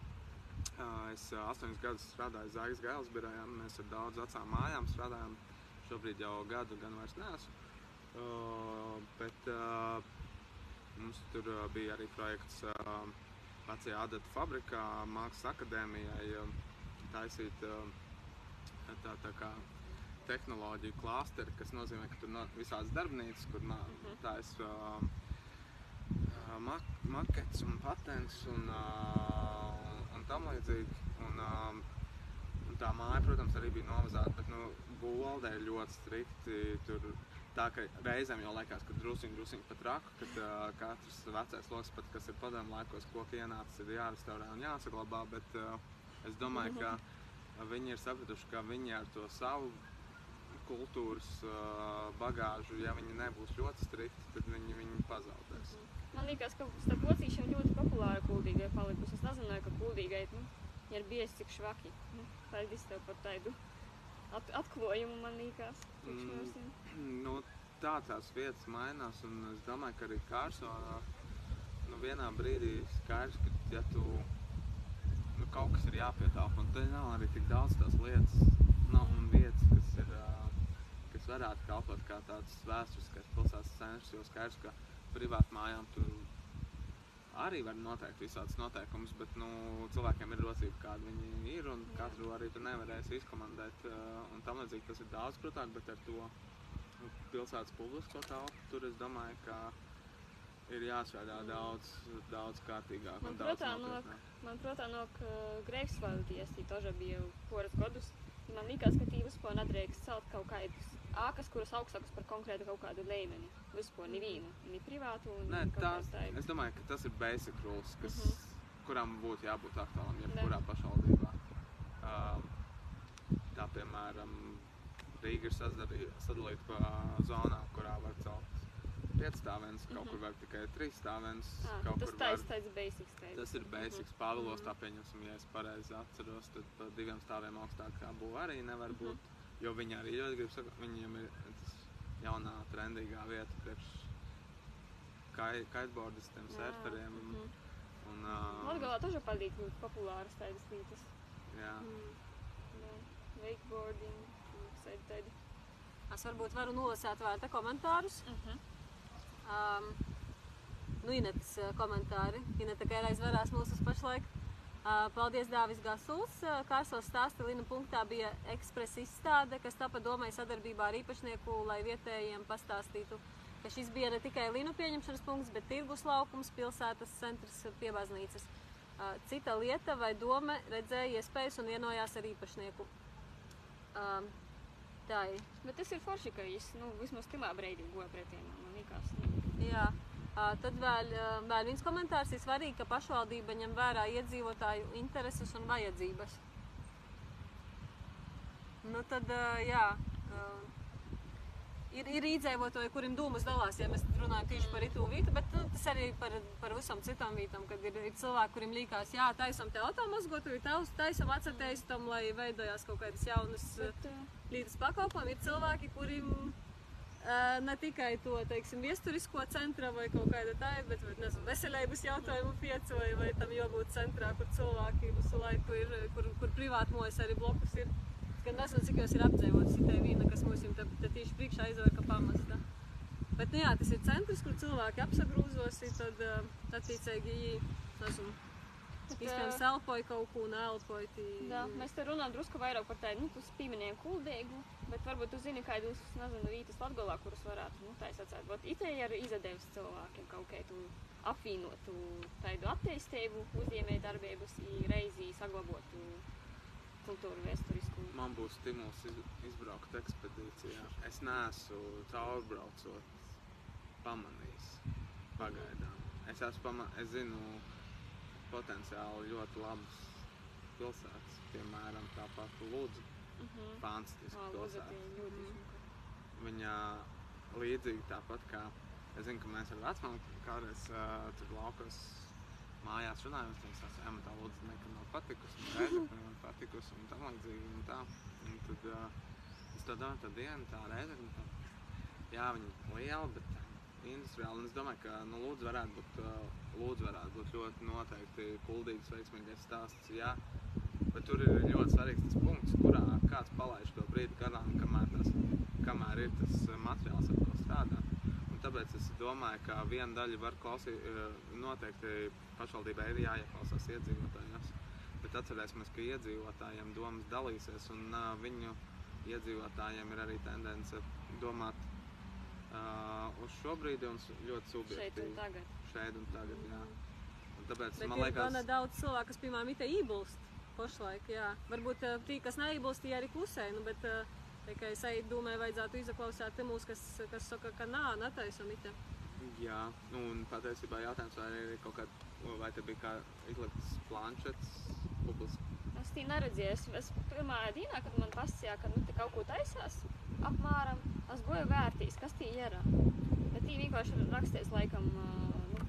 Uh, es uh, astoņus gadus strādāju Zāģis Gailas birojā, mēs ar daudz vecām mājām strādājam. Šobrīd jau gadu gan vairs neesmu. Uh, bet uh, mums tur bija arī projekts uh, vecajā adata fabrikā, Mākslas akadēmijai uh, taisīt uh, tā, tā kā tehnoloģiju klāsteri, kas nozīmē, ka tur no visādas darbnīcas, kur nā, taisa uh, uh, mak maketus un patents un, uh, un tam līdzīgi. Un, um, un tā māja, protams, arī bija novazāta, bet nu, būvvaldē ir ļoti strikti. Tur, tā kā reizēm jau liekas, ka druskuļi, druskuļi pat raku, kad uh, katrs vecais lokus, pat kas ir padomu laikos, koki ienācis, ir jārestaurē un jāsaglabā. Bet uh, es domāju, ka viņi ir sapratuši, ka viņi ar to savu kultūras uh, bagāžu, ja viņi nebūs ļoti strikti, tad viņi, viņi pazaudēs. Man liekas, ka starp locīšiem ļoti populāra kuldīgai palikusi. Es nezināju, ka kuldīgai nu, ir bijusi cik švaki. Nu, paldies tev par tādu at atklājumu, man liekas. Mm. Nu, tā tās vietas mainās, un es domāju, ka arī Kārsonā nu, vienā brīdī skaidrs, ka ja tu nu, kaut kas ir jāpietāp, un te nav arī tik daudz tās lietas, nav un vietas, kas ir, kas varētu kalpot kā tāds vēsturiskais pilsētas centrs, jo skaidrs, ka privātu mājām tur arī var noteikt visādas noteikumus, bet nu, cilvēkiem ir rocība, kāda viņi ir, un Jā. katru arī tur nevarēs izkomandēt, ā, un tam līdzīgi tas ir daudz grūtāk, bet ar to nu, pilsētas publisko telpu tur es domāju, ka ir jāstrādā daudz, daudz kārtīgāk Man daudz protā nopietnāk. man protā nāk Greifsvaldi, es tī toža biju poras gadus. Man liekas, ka tī vispār nedrīkst celt kaut kādus ākas, kuras augstākas par konkrētu kaut kādu līmeni. Vispār nevienu, ni privātu, un Nē, tā, tādu. es domāju, ka tas ir basic rules, kas, Mhm. kuram būtu jābūt aktuālam jebkurā pašvaldībā. Um, tā piemēram, Rīga ir sadalī- sadalīta pa zonām, kurā var celt piecstāvens, kaut Mhm. kur var tikai trīs stāvens, tas kur var tāds tāds basics. Tāds. Tas ir basics. Pāvilos Mhm. tā pieņemsim, ja es pareizi atceros, tad pa diviem stāviem augstākā būva arī nevar Mhm. būt. Jo viņi arī ļoti grib sakot, viņiem ir tas jaunā trendīgā vieta priekš kai- kiteboardistiem, surferiem. mhm. Un, uh, Latgalā paliek ļoti populāras tādas lietas. jā. Mm. Jā, Wakeboarding, tādi tādi. Es varbūt varu nolasīt vēl te komentārus. Mhm. Um, nu, Inetas uh, komentāri. Ineta kā reiz varās mūsu pašlaik. Uh, paldies, Dāvis Gasuls. Uh, Kārsos stāsta Lina punktā bija ekspresa izstāde, kas tapa domai sadarbībā ar īpašnieku, lai vietējiem pastāstītu ka šis bija ne tikai linu pieņemšanas punkts, bet tirgus laukums, pilsētas centrs pie baznīcas. Uh, Cita lieta vai doma redzēja iespējas un vienojās ar īpašnieku. Um, Tā ir. Bet tas ir forši, ka viņš nu, vismaz tajā brīdī goja pretī man. Man liekas, nu, Jā. Tad vēl, vēl viens komentārs ir svarīgi, ka pašvaldība ņem vērā iedzīvotāju intereses un vajadzības. Nu, tad, jā, ir, ir iedzīvotāji, kuriem dūmas dalās, ja mēs runājam tieši par itu vietu, bet nu, tas arī par, par visam citām vietām, kad ir, ir cilvēki, kuriem liekas, jā, taisam te automazgotu, taisam atcerēties lai veidojās kaut kādas jaunas bet, līdz pakalpojumam ir cilvēki, kuriem ne tikai to teiksim, viesturisko centra vai kaut kāda tāda, bet nezinu, veselības jautājumu pieci vai, vai tam jābūt centrā, kur cilvēki visu laiku ir, kur, kur privātmojas arī blokus ir. Gan nezinu, cik jūs ir apdzīvots, ir tā viena, kas mums te, te tieši priekšā aizver, ka pamasta. Bet, nu jā, tas ir centrs, kur cilvēki apsagrūzos, tad uh, attiecīgi, nezinu, bet, iespējams elpoja kaut ko un elpoja. tī- Jā, mēs te runājam drusku vairāk par tādu, nu, tu pieminēji kuldīgu, bet varbūt tu zini kādus, nezinu, vītas Latgolā, kurus varētu, nu, tā es atsēt. Vat itei ir izdevies cilvēkiem kaut kādu apvienotu tādu attīstību, uzņēmēju darbības, reizī saglabotu kultūru vēsturisku. Man būs stimuls iz- izbraukt ekspedīcijā. Es neesmu caurbraucot pamanījis pagaidām. Es esmu pama es zinu potenciāli ļoti labas pilsētas, piemēram, tāpat Lūdzu. Mhm. Fantastiska Ā, Lūdza tie pilsēta. Mhm. Viņa līdzīgi tāpat kā es zinu, ka mēs ar vecmāmu kādreiz uh, tur laukos mājās runājām, es teicu, ka tā lūdzu nekad nav patikusi, un reizekne man patikusi, un tam līdzīgi, un tā. Un tad uh, es tā domāju, tā diena, tā reizekne, tā, jā, viņa ir liela, bet tā industriāli, es domāju, ka, nu, lūdzu varētu būt, lūdzu varētu būt ļoti noteikti kuldīgs, veiksmīgais stāsts, jā. Bet tur ir ļoti svarīgs tas punkts, kurā kāds palaiž to brīdi garām, kamēr, tas, kamēr ir tas materiāls, ar ko strādāt. Un tāpēc es domāju, ka viena daļa var klausīt, noteikti pašvaldībai ir jāieklausās iedzīvotājos. Bet atcerēsimies, ka iedzīvotājiem domas dalīsies, un viņu iedzīvotājiem ir arī tendence domāt uh, uz šo brīdi un ļoti Šeit un subjektīvi. tagad. Šeit un tagad, jā. Un tāpēc Bet man ir liekas, gana daudz cilvēku, kas, piemēram, itē iebilst pašlaik. Jā. Varbūt eh, tie, kas neiebilst, tie arī klusē. Nu, bet, eh, tikai es arī domāju, vajadzētu izaklausīt te mūs, kas, kas saka, ka nā, netaisam itē. Jā, nu, un patiesībā jautājums, vai ir kaut kāda, vai te bija kā izlikts planšets publiski. Es tī neredzēju. Es, es pirmā dienā, kad man pasakīja, ka nu, te kaut ko taisās, apmēram, es goju vērtīs, kas tī ir. Bet tī vienkārši ir rakstīts, laikam, nu,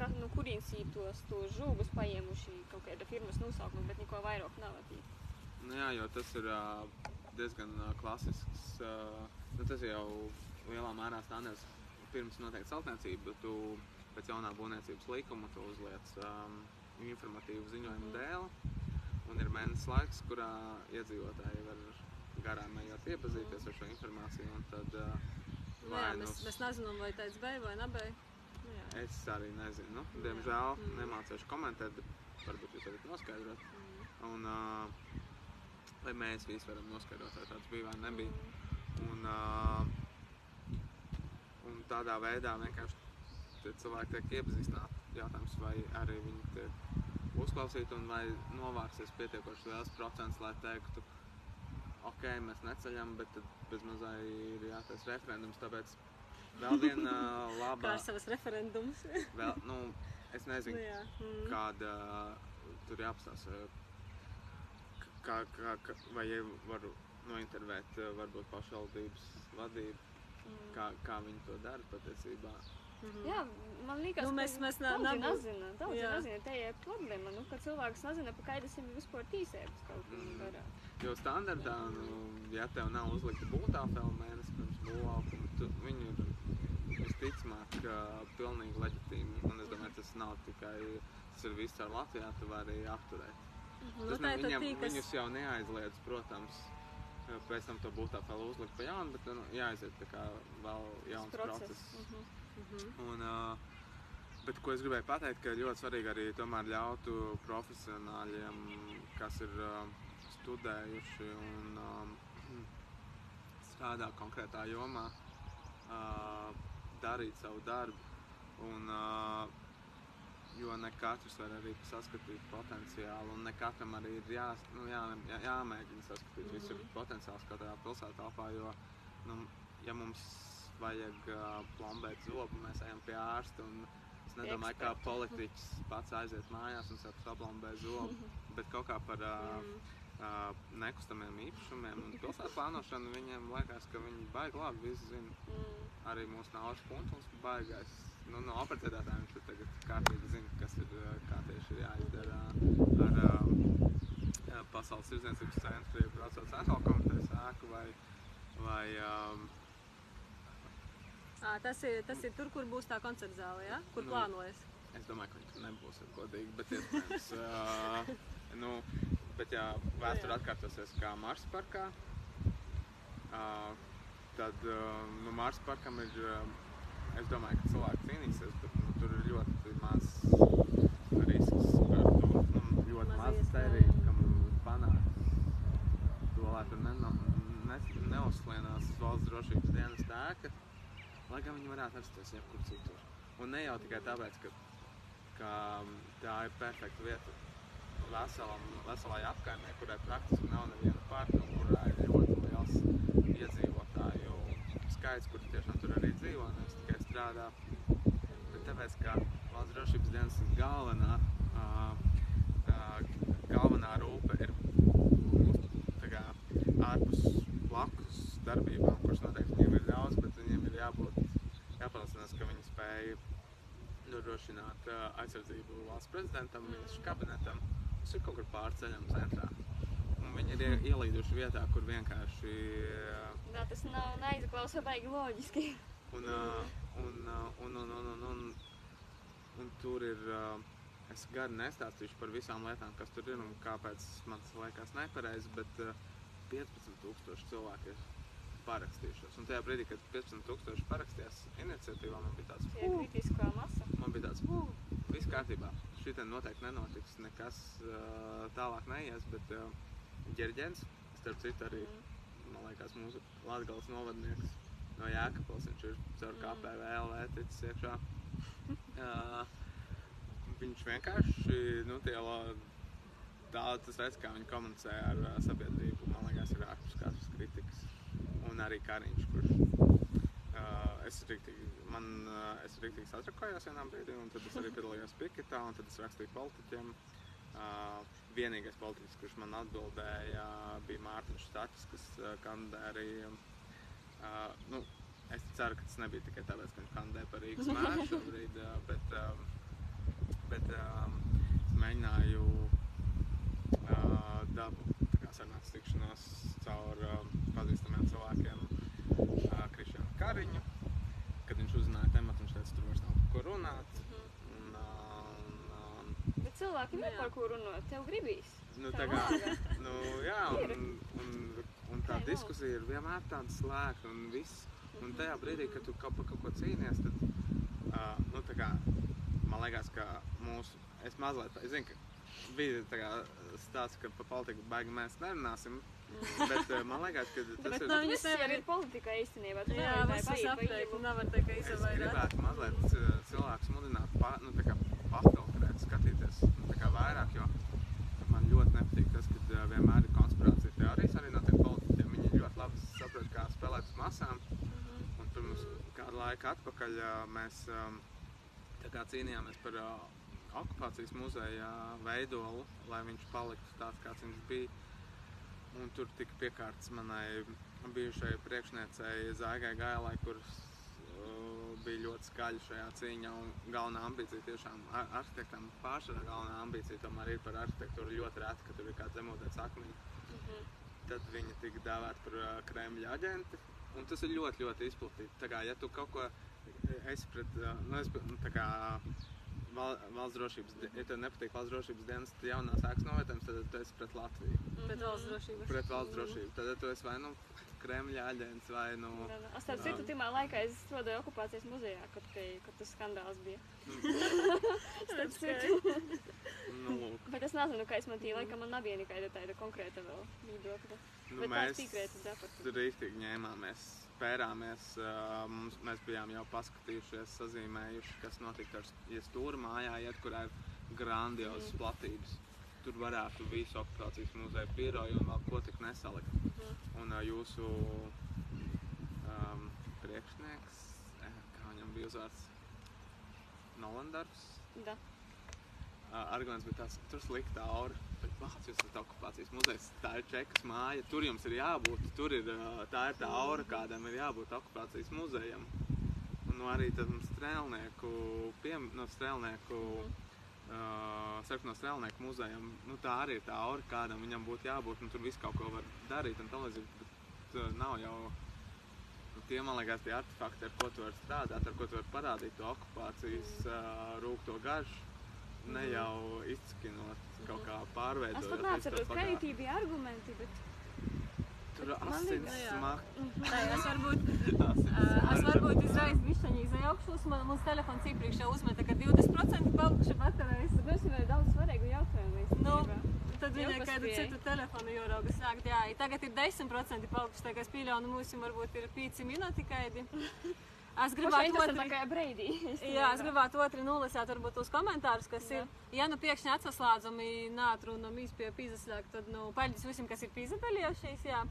ka, nu, kurienes viņi tos, tos žūgus paņēmuši kaut kāda firmas nosaukumu, bet neko vairāk nav. Tī. Nu, jā, jo tas ir diezgan klasisks. Nu, tas jau lielā mērā standarts pirms noteikti celtniecība. Tu pēc jaunā būvniecības likuma tu uzliec um, informatīvu ziņojumu dēli. Un ir mēnesis laiks, kurā iedzīvotāji var garām ejot iepazīties ar šo informāciju. Tad, uh, Nu, jā, mēs, mēs nezinām, vai tāds bija vai nebija. Nu, jā. Es arī nezinu. Nu, Jā. diemžēl Mm. nemācīšu komentēt, varbūt jūs varat noskaidrot. Mm. Un, uh, lai mēs visi varam noskaidrot, vai tāds bija vai nebija. Un, uh, un tādā veidā vienkārši cilvēki tiek iepazīstināti. Jautājums, vai arī viņi tiek uzklausīti un vai novāksies pietiekoši liels procents, lai teiktu, ok, mēs neceļam, bet tad bezmazai ir jātais referendums. Tāpēc vēl viena uh, Kā laba, ar savas referendumus. vēl, nu, es nu, nezinu, jā. Mm. kāda tur jāapstāsta. Kā, kā, kā, vai ja varu nointervēt varbūt pašvaldības vadību, Mm. kā, kā viņi to dara patiesībā. Mhm. Jā, man liekas, Nu, mēs- mēs ne- daudzi nebū- nezina. Daudzi Jā. nezina, te ir problēma, nu, ka cilvēks nezina, pa kādas viņam vispār tīsējas kaut ko Mm. darā. Jo standartā, nu, ja tev nav uzlikta būvtāfela mēnesis pirms būvlaukuma, tu viņu ir visticamāk pilnīgi leģitīmi. Un es domāju, tas nav tikai, tas ir viss ar Latvijā, tu vari apturēt. Nu, Tas tā tad viņam, tī, kas... viņus jau neaizliedz, protams, pēc tam to būvtāfelu uzlikt pa jaunu, bet nu, jāaiziet tā kā vēl jauns process. process. Mhm. Mhm. Un, bet, ko es gribēju pateikt, ka ļoti svarīgi arī tomēr ļautu profesionāļiem, kas ir studējuši un um, strādā konkrētā jomā, uh, darīt savu darbu. Un, uh, jo ne katrs var arī saskatīt potenciālu, un ne katram arī ir jā, nu, jā, jā, jāmēģina saskatīt mm -hmm. visu potenciālu katrā pilsētā jo, nu, ja mums vajag uh, plombēt zobu, mēs ejam pie ārsta, es nedomāju, kā politiķis pats aiziet mājās un saka, saplombē zobu, bet kaut kā par uh, uh, nekustamiem īpašumiem un pilsētu plānošanu viņiem liekas, ka viņi baigi labi visu zina. Mm. Arī mūsu naudas punkts baigais. Nu, no operētājiem viņš tagad kārtīgi zina, kas ir, uh, kā tieši ir jāizdara ar uh, pasaules tirdzniecības centru, jeb braucot centrāla komitejas ēku vai, vai um, Ā, tas, ir, tas ir tur, kur būs tā koncerta zāle, ja? kur Nu. plānojas. Es domāju, ka tur nebūs godīgi, bet iespējams. uh, nu, bet jā, vēsture atkārtosies kā Marsa parkā. Uh, tad uh, nu, Marsa parkam ir, uh, es domāju, ka cilvēki cīnīsies, bet nu, tur ir ļoti maz risks par to. Nu, ļoti Maz tērīt, kam panākt to, lai tur neno, ne, neuzslienās valsts drošības dienas tēka, lai gan viņi varētu atrasties jebkur citur. Un ne jau tikai tāpēc, ka, ka tā ir perfekta vieta veselam, veselai apkaimē, kurai praktiski nav neviena parka kurā ir ļoti liels iedzīvotāju skaits, kur tiešām tur arī dzīvo, nevis tikai strādā. Bet tāpēc, ka valsts drošības dienas galvenā, ā, ā, galvenā rūpe ir ārpus blakus darbībām, kuras noteikti viņiem ir daudz, bet jābūt, jāpārliecinās, ka viņi spēj nodrošināt aizsardzību valsts prezidentam, ministru kabinetam. Tas ir kaut kur pārceļam centrā. Un viņi ir ie- ielīduši vietā, kur vienkārši Jā, tas nav neizklausa baigi loģiski. Un, un, un, un, un, un, un, un tur ir. Es gari nestāstīšu par visām lietām, kas tur ir un kāpēc man tas liekas nepareizi, bet uh, 15,000 cilvēki ir parakstījušies. Un tajā brīdī, kad 15,000 parakstījās iniciatīvā, man bija tāds, kritiskā masa. man bija tāds, viss kārtībā. Šī te noteikti nenotiks, nekas uh, tālāk neies, bet uh, ģerģens, starp citu, arī Mm. man liekas, mūsu Latvijas novadnieks no Jēkabils. Viņš ir caur Mm. KPVL ticis iekšā. Uh, viņš vienkārši, nu, tie daudz tas veids, kā viņi komunicē ar uh, sabiedrību, man liekas, ir ārpus katras kritikas. Un arī Kariņš, kurš uh, es riktīgi, man, uh, es riktīgi satrakojos vienā brīdī, un tad es arī piedalījos piketā, un tad es rakstīju politiķiem. Uh, vienīgais politiķis, kurš man atbildēja, bija Mārtiņš Stāčs, kas uh, kandidē arī. Uh, nu, es ceru, ka tas nebija tikai tāpēc, ka viņš kandidē par Rīgas mēru šobrīd, uh, bet, um, bet es mēģināju uh, dabūt sarunāts tikšanos caur um, pazīstamiem cilvēkiem uh, Krišjānu Kariņu. Kad viņš uzzināja tematu, viņš teica, tur vairs nav par ko runāt. Un, uh, un, um, Bet cilvēkiem ir jā. par ko runāt. Tev gribīs. Nu, tā kā, nu, jā, Ir. un, un, un tā diskusija ir vienmēr tāda slēgta un viss. Un tajā brīdī, kad tu kaut par kaut ko cīnies, tad, uh, nu, tā kā, man liekas, ka mūsu, es mazliet, es zinu, ka bija tā kā stāsts, ka par politiku baigi mēs nerunāsim, bet uh, man liekas, ka tas Bet ir, nav- Viss nevar- jau ir politika īstenībā. Jā, paiet pa apteikti. Nevar teikt, ka es izavairāt. gribētu mazliet uh, cilvēkus mudināt pa, nu, tā kā pafiltrēt, skatīties nu, tā kā vairāk, jo man ļoti nepatīk tas, ka uh, vienmēr ir konspirācija teorijas arī no tiem politiķiem. Viņi ļoti labi saprot, kā spēlēt uz masām. Un pirms kāda laika atpakaļ mēs ām, tā kā cīnījāmies par okupācijas muzeja veidolu, lai viņš paliktu tāds, kāds viņš bija. Un tur tika piekārts manai bijušai priekšniecei Zaigai Gailai, kuras uh, bija ļoti skaļa šajā cīņā. Un galvenā ambīcija tiešām ar arhitektam pārsvarā galvenā ambīcija tomēr ir par arhitektūru ļoti reta, ka tur ir kāds zemūdens akmeņi Mhm. tad viņi tika dēvēti par uh, Kremļa aģenti. Un tas ir ļoti, ļoti izplatīts. Ja tu kaut ko esi pret, uh, nu, es, tā kā val, valsts drošības, ja tev nepatīk valsts drošības dienas jaunās ēkas novietojums, tad tu esi pret Latviju. Pret valsts drošību. Pret valsts drošību. Tad tu esi vai nu Kremļa aģents vai nu. Es starp citu, Um, timā laikā es strādāju okupācijas muzejā, kad, kad, kad tas skandāls bija. Starp citu, nu bet es nezinu, kā es man tī laikam man nebija nekāda tāda konkrēta vēl viedokļa. Nu, Bet mēs tur rīktīgi ņēmāmies, spērāmies. ā, Mums, mēs bijām jau paskatījušies, sazīmējuši, kas notika ar ja stūra mājā, iet, kurā ir grandiozas Mhm. platības. Tur varētu visu okupācijas muzeju biroju un vēl ko tik nesalikt. Mhm. Un jūsu um, priekšnieks, kā viņam bija uzvārds, Nolandars. Da. Arguments tāds, ka tur slikta aura. Bet tas ir okupācijas muzejs, tā ir čekas māja. Tur jums ir jābūt. Tur ir tā, ir tā aura, kādam ir jābūt okupācijas muzejam. Un arī tam strēlnieku, piem, no strēlnieku, uh, sarkano strēlnieku muzejam, nu, tā arī ir tā aura, kādam viņam būtu jābūt. Un tur viss kaut ko var darīt un tam līdzīgi. Bet uh, nav jau nu, tie, man liekas, tie artefakti, ar ko tu vari strādāt, ar ko tu vari parādīt to okupācijas uh, rūkto garšu. Ne jau izskinot, kaut kā pārveidot. Es pat neatceros, kādi tie bija argumenti, bet Tur asins smak. Nē, es varbūt, ā, es varbūt izreiz višķaņi izajaukšos, man mums telefons iepriekš jau uzmeta, ka 20% palikuši baterijas. mēs jau daudz svarīgu jautājumu Nu, īstenībā. tad Jau viņai kādu citu telefonu jorauga sākt. Jā, i tagad ir 10% palikuši, tā kā es nu mums jau varbūt ir 5 minūti kaidi. Es gribētu otru, breidī. jā, es gribētu otru nulisēt varbūt tos komentārus, kas Jā. ir. Ja nu pēkšņi atsaslādzami nātrunam īsti pie pīzaslēg, tad, nu, paļģis visiem, kas ir pīzadaļojušies, jā.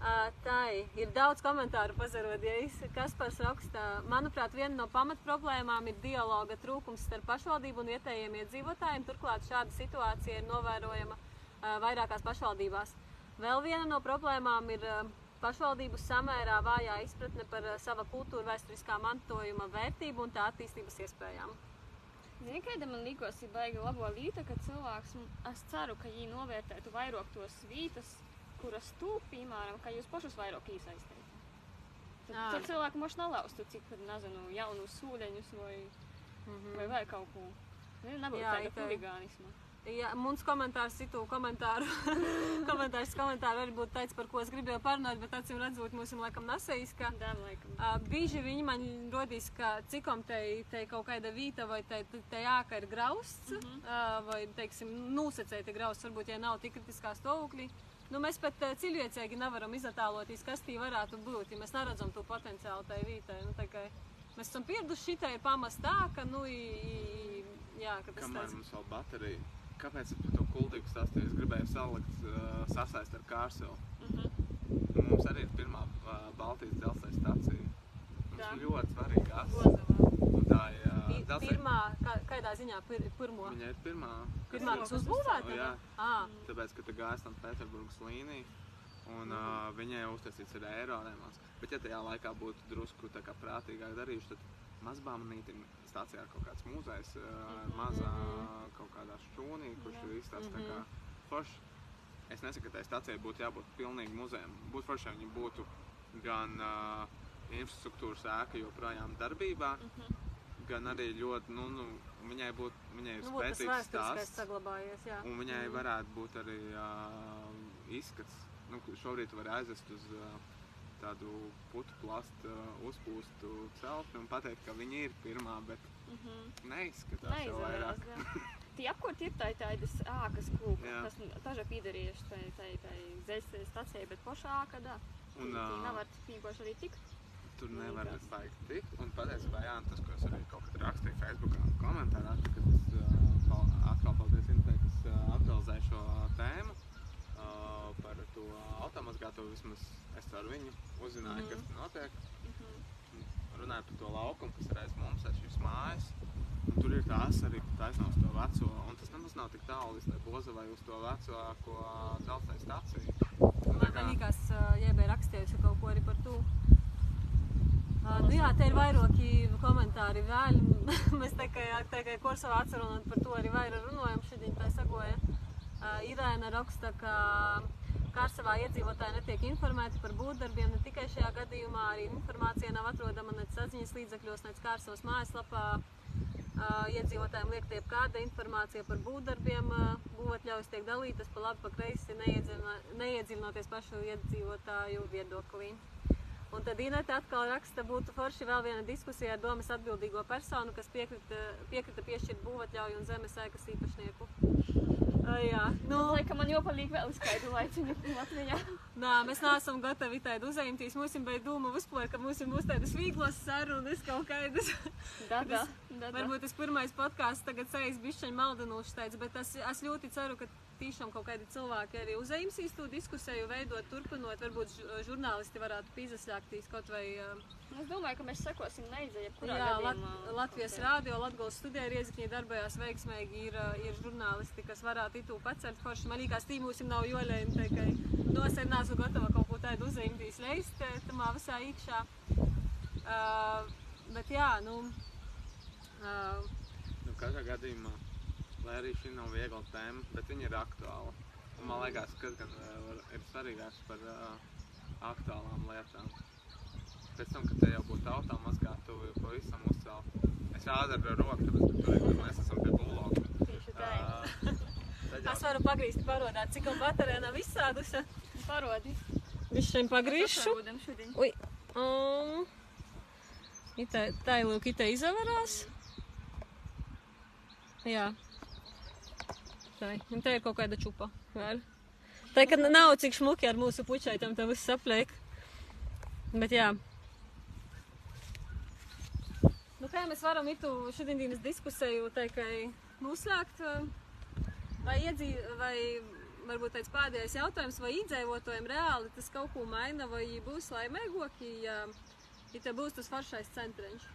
Ā, Tā ir daudz komentāru pazarodies. Kaspars rakstā, manuprāt, viena no pamatproblēmām ir dialoga trūkums starp pašvaldību un vietējiem iedzīvotājiem. Turklāt šāda situācija ir novērojama ā, vairākās pašvaldībās. Vēl viena no problēmām ir ā, pašvaldību samērā vājā izpratne par ā, sava kultūra vēsturiskā mantojuma vērtību un tā attīstības iespējām. Zini, kāda man liekas, ir baigi labo līta, ka cilvēks, es ceru, ka viņi novērtētu vairāk tos vītas, kuras tu, piemēram, ka jūs pašus vairāk iesaistīt. Tad, Ā. tad cilvēku moš nelaustu, cik, nezinu, jaunus sūdeņus vai, vai, vai kaut ko. Ne, nebūtu tāda huligānisma. Ja mums komentārs citu komentāru, komentārs komentāru arī būtu tāds, par ko es gribēju parunāt, bet acīm redzot, mums ir laikam nesaīska. Dēm, laikam. Uh, bieži viņi man rodīs, ka cikom te, te kaut kāda vīta vai te, te, te jāka ir grausts, mm -hmm. uh, vai, teiksim, nosacēta grausts, varbūt, ja nav tik kritiskā stāvoklī. Nu, mēs pat uh, cilvēcīgi nevaram izatāloties, kas tī varētu būt, ja mēs neredzam to potenciālu tai vītai. Nu, tā kā mēs esam pieraduši šitai pamast tā, ka, nu, i, i, jā, ka tas Kamēr tāds. mums vēl baterija. Kāpēc par to kuldīgu stāstīju? Es gribēju salikt, uh, sasaist ar Kārselu. Mhm. Nu, Mums arī ir pirmā uh, Baltijas dzelzceļa stacija. Mums Tā. ir ļoti svarīga. Un tā ir uh, dzelzceļa- Pirmā, kā, kādā ziņā pir, pirmo? Viņa ir pirmā. Pirmā, ir- kas uzbūvēta? Jā. Ah, Tāpēc, ka tā gāja tam Pēterburgas līnija, un Mhm. uh, viņai uztaisīts ar eiro remons. Bet, ja tajā laikā būtu drusku tā kā prātīgāk darījuši, tad mazbāmanītim stācijā ir kaut kāds muzejs, uh, Mhm. mazā kaut kādā šķūnī, kurš ir izstāsts tā kā Mhm. forši. Es nesaku, ka tai stācijai būtu jābūt pilnīgi muzejam. Būtu forši, ja viņi būtu gan uh, infrastruktūras ēka joprojām darbībā, Mhm. gan arī ļoti, nu, nu viņai būtu, viņai ir nu, spēcīgs stāsts. saglabājies, jā. Un viņai Mhm. varētu būt arī uh, izskats. Nu, šobrīd tu vari aizvest uz uh, tādu putu plastu uh, uzpūstu celtni un pateikt, ka viņa ir pirmā, bet Mhm. neizskatās jau Neizvērās, vairāk. Tie apkārt ir tā- tādas ākas kūka, Jā. kas taža piedarījuši tai, tai, tai dzelzceļa stacijai, bet pašā āka, da. Un, Tī nevar vienkārši arī tikt. Tur nevar baigt tikt. Un patiesībā, jā, tas, ko es arī kaut kad rakstīju Facebookā un komentārā, kad es uh, atkal paldies Intei, kas uh, aktualizēja šo tēmu uh, par to automazgāto vismaz es ar viņu uzzināju, Mhm. kas tur notiek. Mhm. runāja par to laukumu, kas ir aiz mums, aiz šīs mājas. Un tur ir tās arī taisnām uz to veco, un tas nemaz nav tik tālu līdz tai Bozavai uz to vecāko dzelzceļa staciju. Man kā- liekas, Jēbē rakstījusi kaut ko arī par to. Uh, nu jā, te ir vairāki komentāri vēl. Mēs tikai, tikai kursā atceram un par to arī vairāk runājam. Šodien tā sagoja. Uh, Irēna raksta, ka Kārsavā iedzīvotāji netiek informēti par būvdarbiem. Ne tikai šajā gadījumā arī informācija nav atrodama ne saziņas līdzekļos, ne Kārsavas mājaslapā. Iedzīvotājiem liek tiek kāda informācija par būvdarbiem, būvatļaujas tiek dalītas pa labi, pa kreisi, neiedziļinoties pašu iedzīvotāju viedoklī. Un tad Inêta atkal raksta, būtu forši vēl viena diskusija ar domas atbildīgo personu, kas piekrita, piekrita piešķirt būvatļauju un zemes ēkas īpašnieku. Ai, jā, nu, Nu, laikam man jopalīgi vēl kādu laiciņu Latvijā. nā, mēs neesam gatavi tādu uzņemties. Mums ir bija doma uzplēt, ka mums būs tādas vieglas sarunas kaut kādas. Da, da, da, da. Varbūt tas pirmais podkāsts tagad sejas bišķiņ maldinošs tāds, bet es, es ļoti ceru, ka tiešām kaut kādi cilvēki arī uzņemsīs to diskusiju, veidot, turpinot. Varbūt žu- žurnālisti varētu piesaistīt kaut vai Es domāju, ka mēs sekosim neidzē, jebkurā Jā, Lat gadījumā. Latvijas rādio, Latvijas studijā Riezikņī darbojās veiksmīgi. Ir, ir žurnālisti, kas varētu itu pacelt forši. Man liekas, tī mums nav jolēni, tikai no es arī neesmu gatava kaut ko tādu uzņemtīs leist tamā visā iekšā. Uh, bet jā, nu, uh, Nu, katrā gadījumā, lai arī šī nav viegla tēma, bet viņa ir aktuāla. Un man liekas, ka gan uh, ir svarīgāks par uh, aktuālām lietām. Pēc tam, kad te jau būtu tautā mazgātu, pavisam uzcelt. Es rādu ar roku, tāpēc, ka tur mēs esam pie buloga. Tieši tā. Uh, jau- es varu pagrīzt, parodāt, cik man baterija nav izsādusi. Parodi. Višķiņ pagrīšu. Ui, um, itā, tā ir lūk, itā izavarās. Jā. Tā, un te ir kaut kāda čupa. Vēl. Tā, ka nav cik šmuki ar mūsu pučaitam, tā viss sapliek. Bet jā. Nu, kā mēs varam itu šodienas diskusiju tikai noslēgt? Vai iedzī, vai varbūt tāds pēdējais jautājums, vai iedzīvotājiem reāli tas kaut ko maina, vai būs laimīgāki, ja, ja te būs tas foršais centriņš?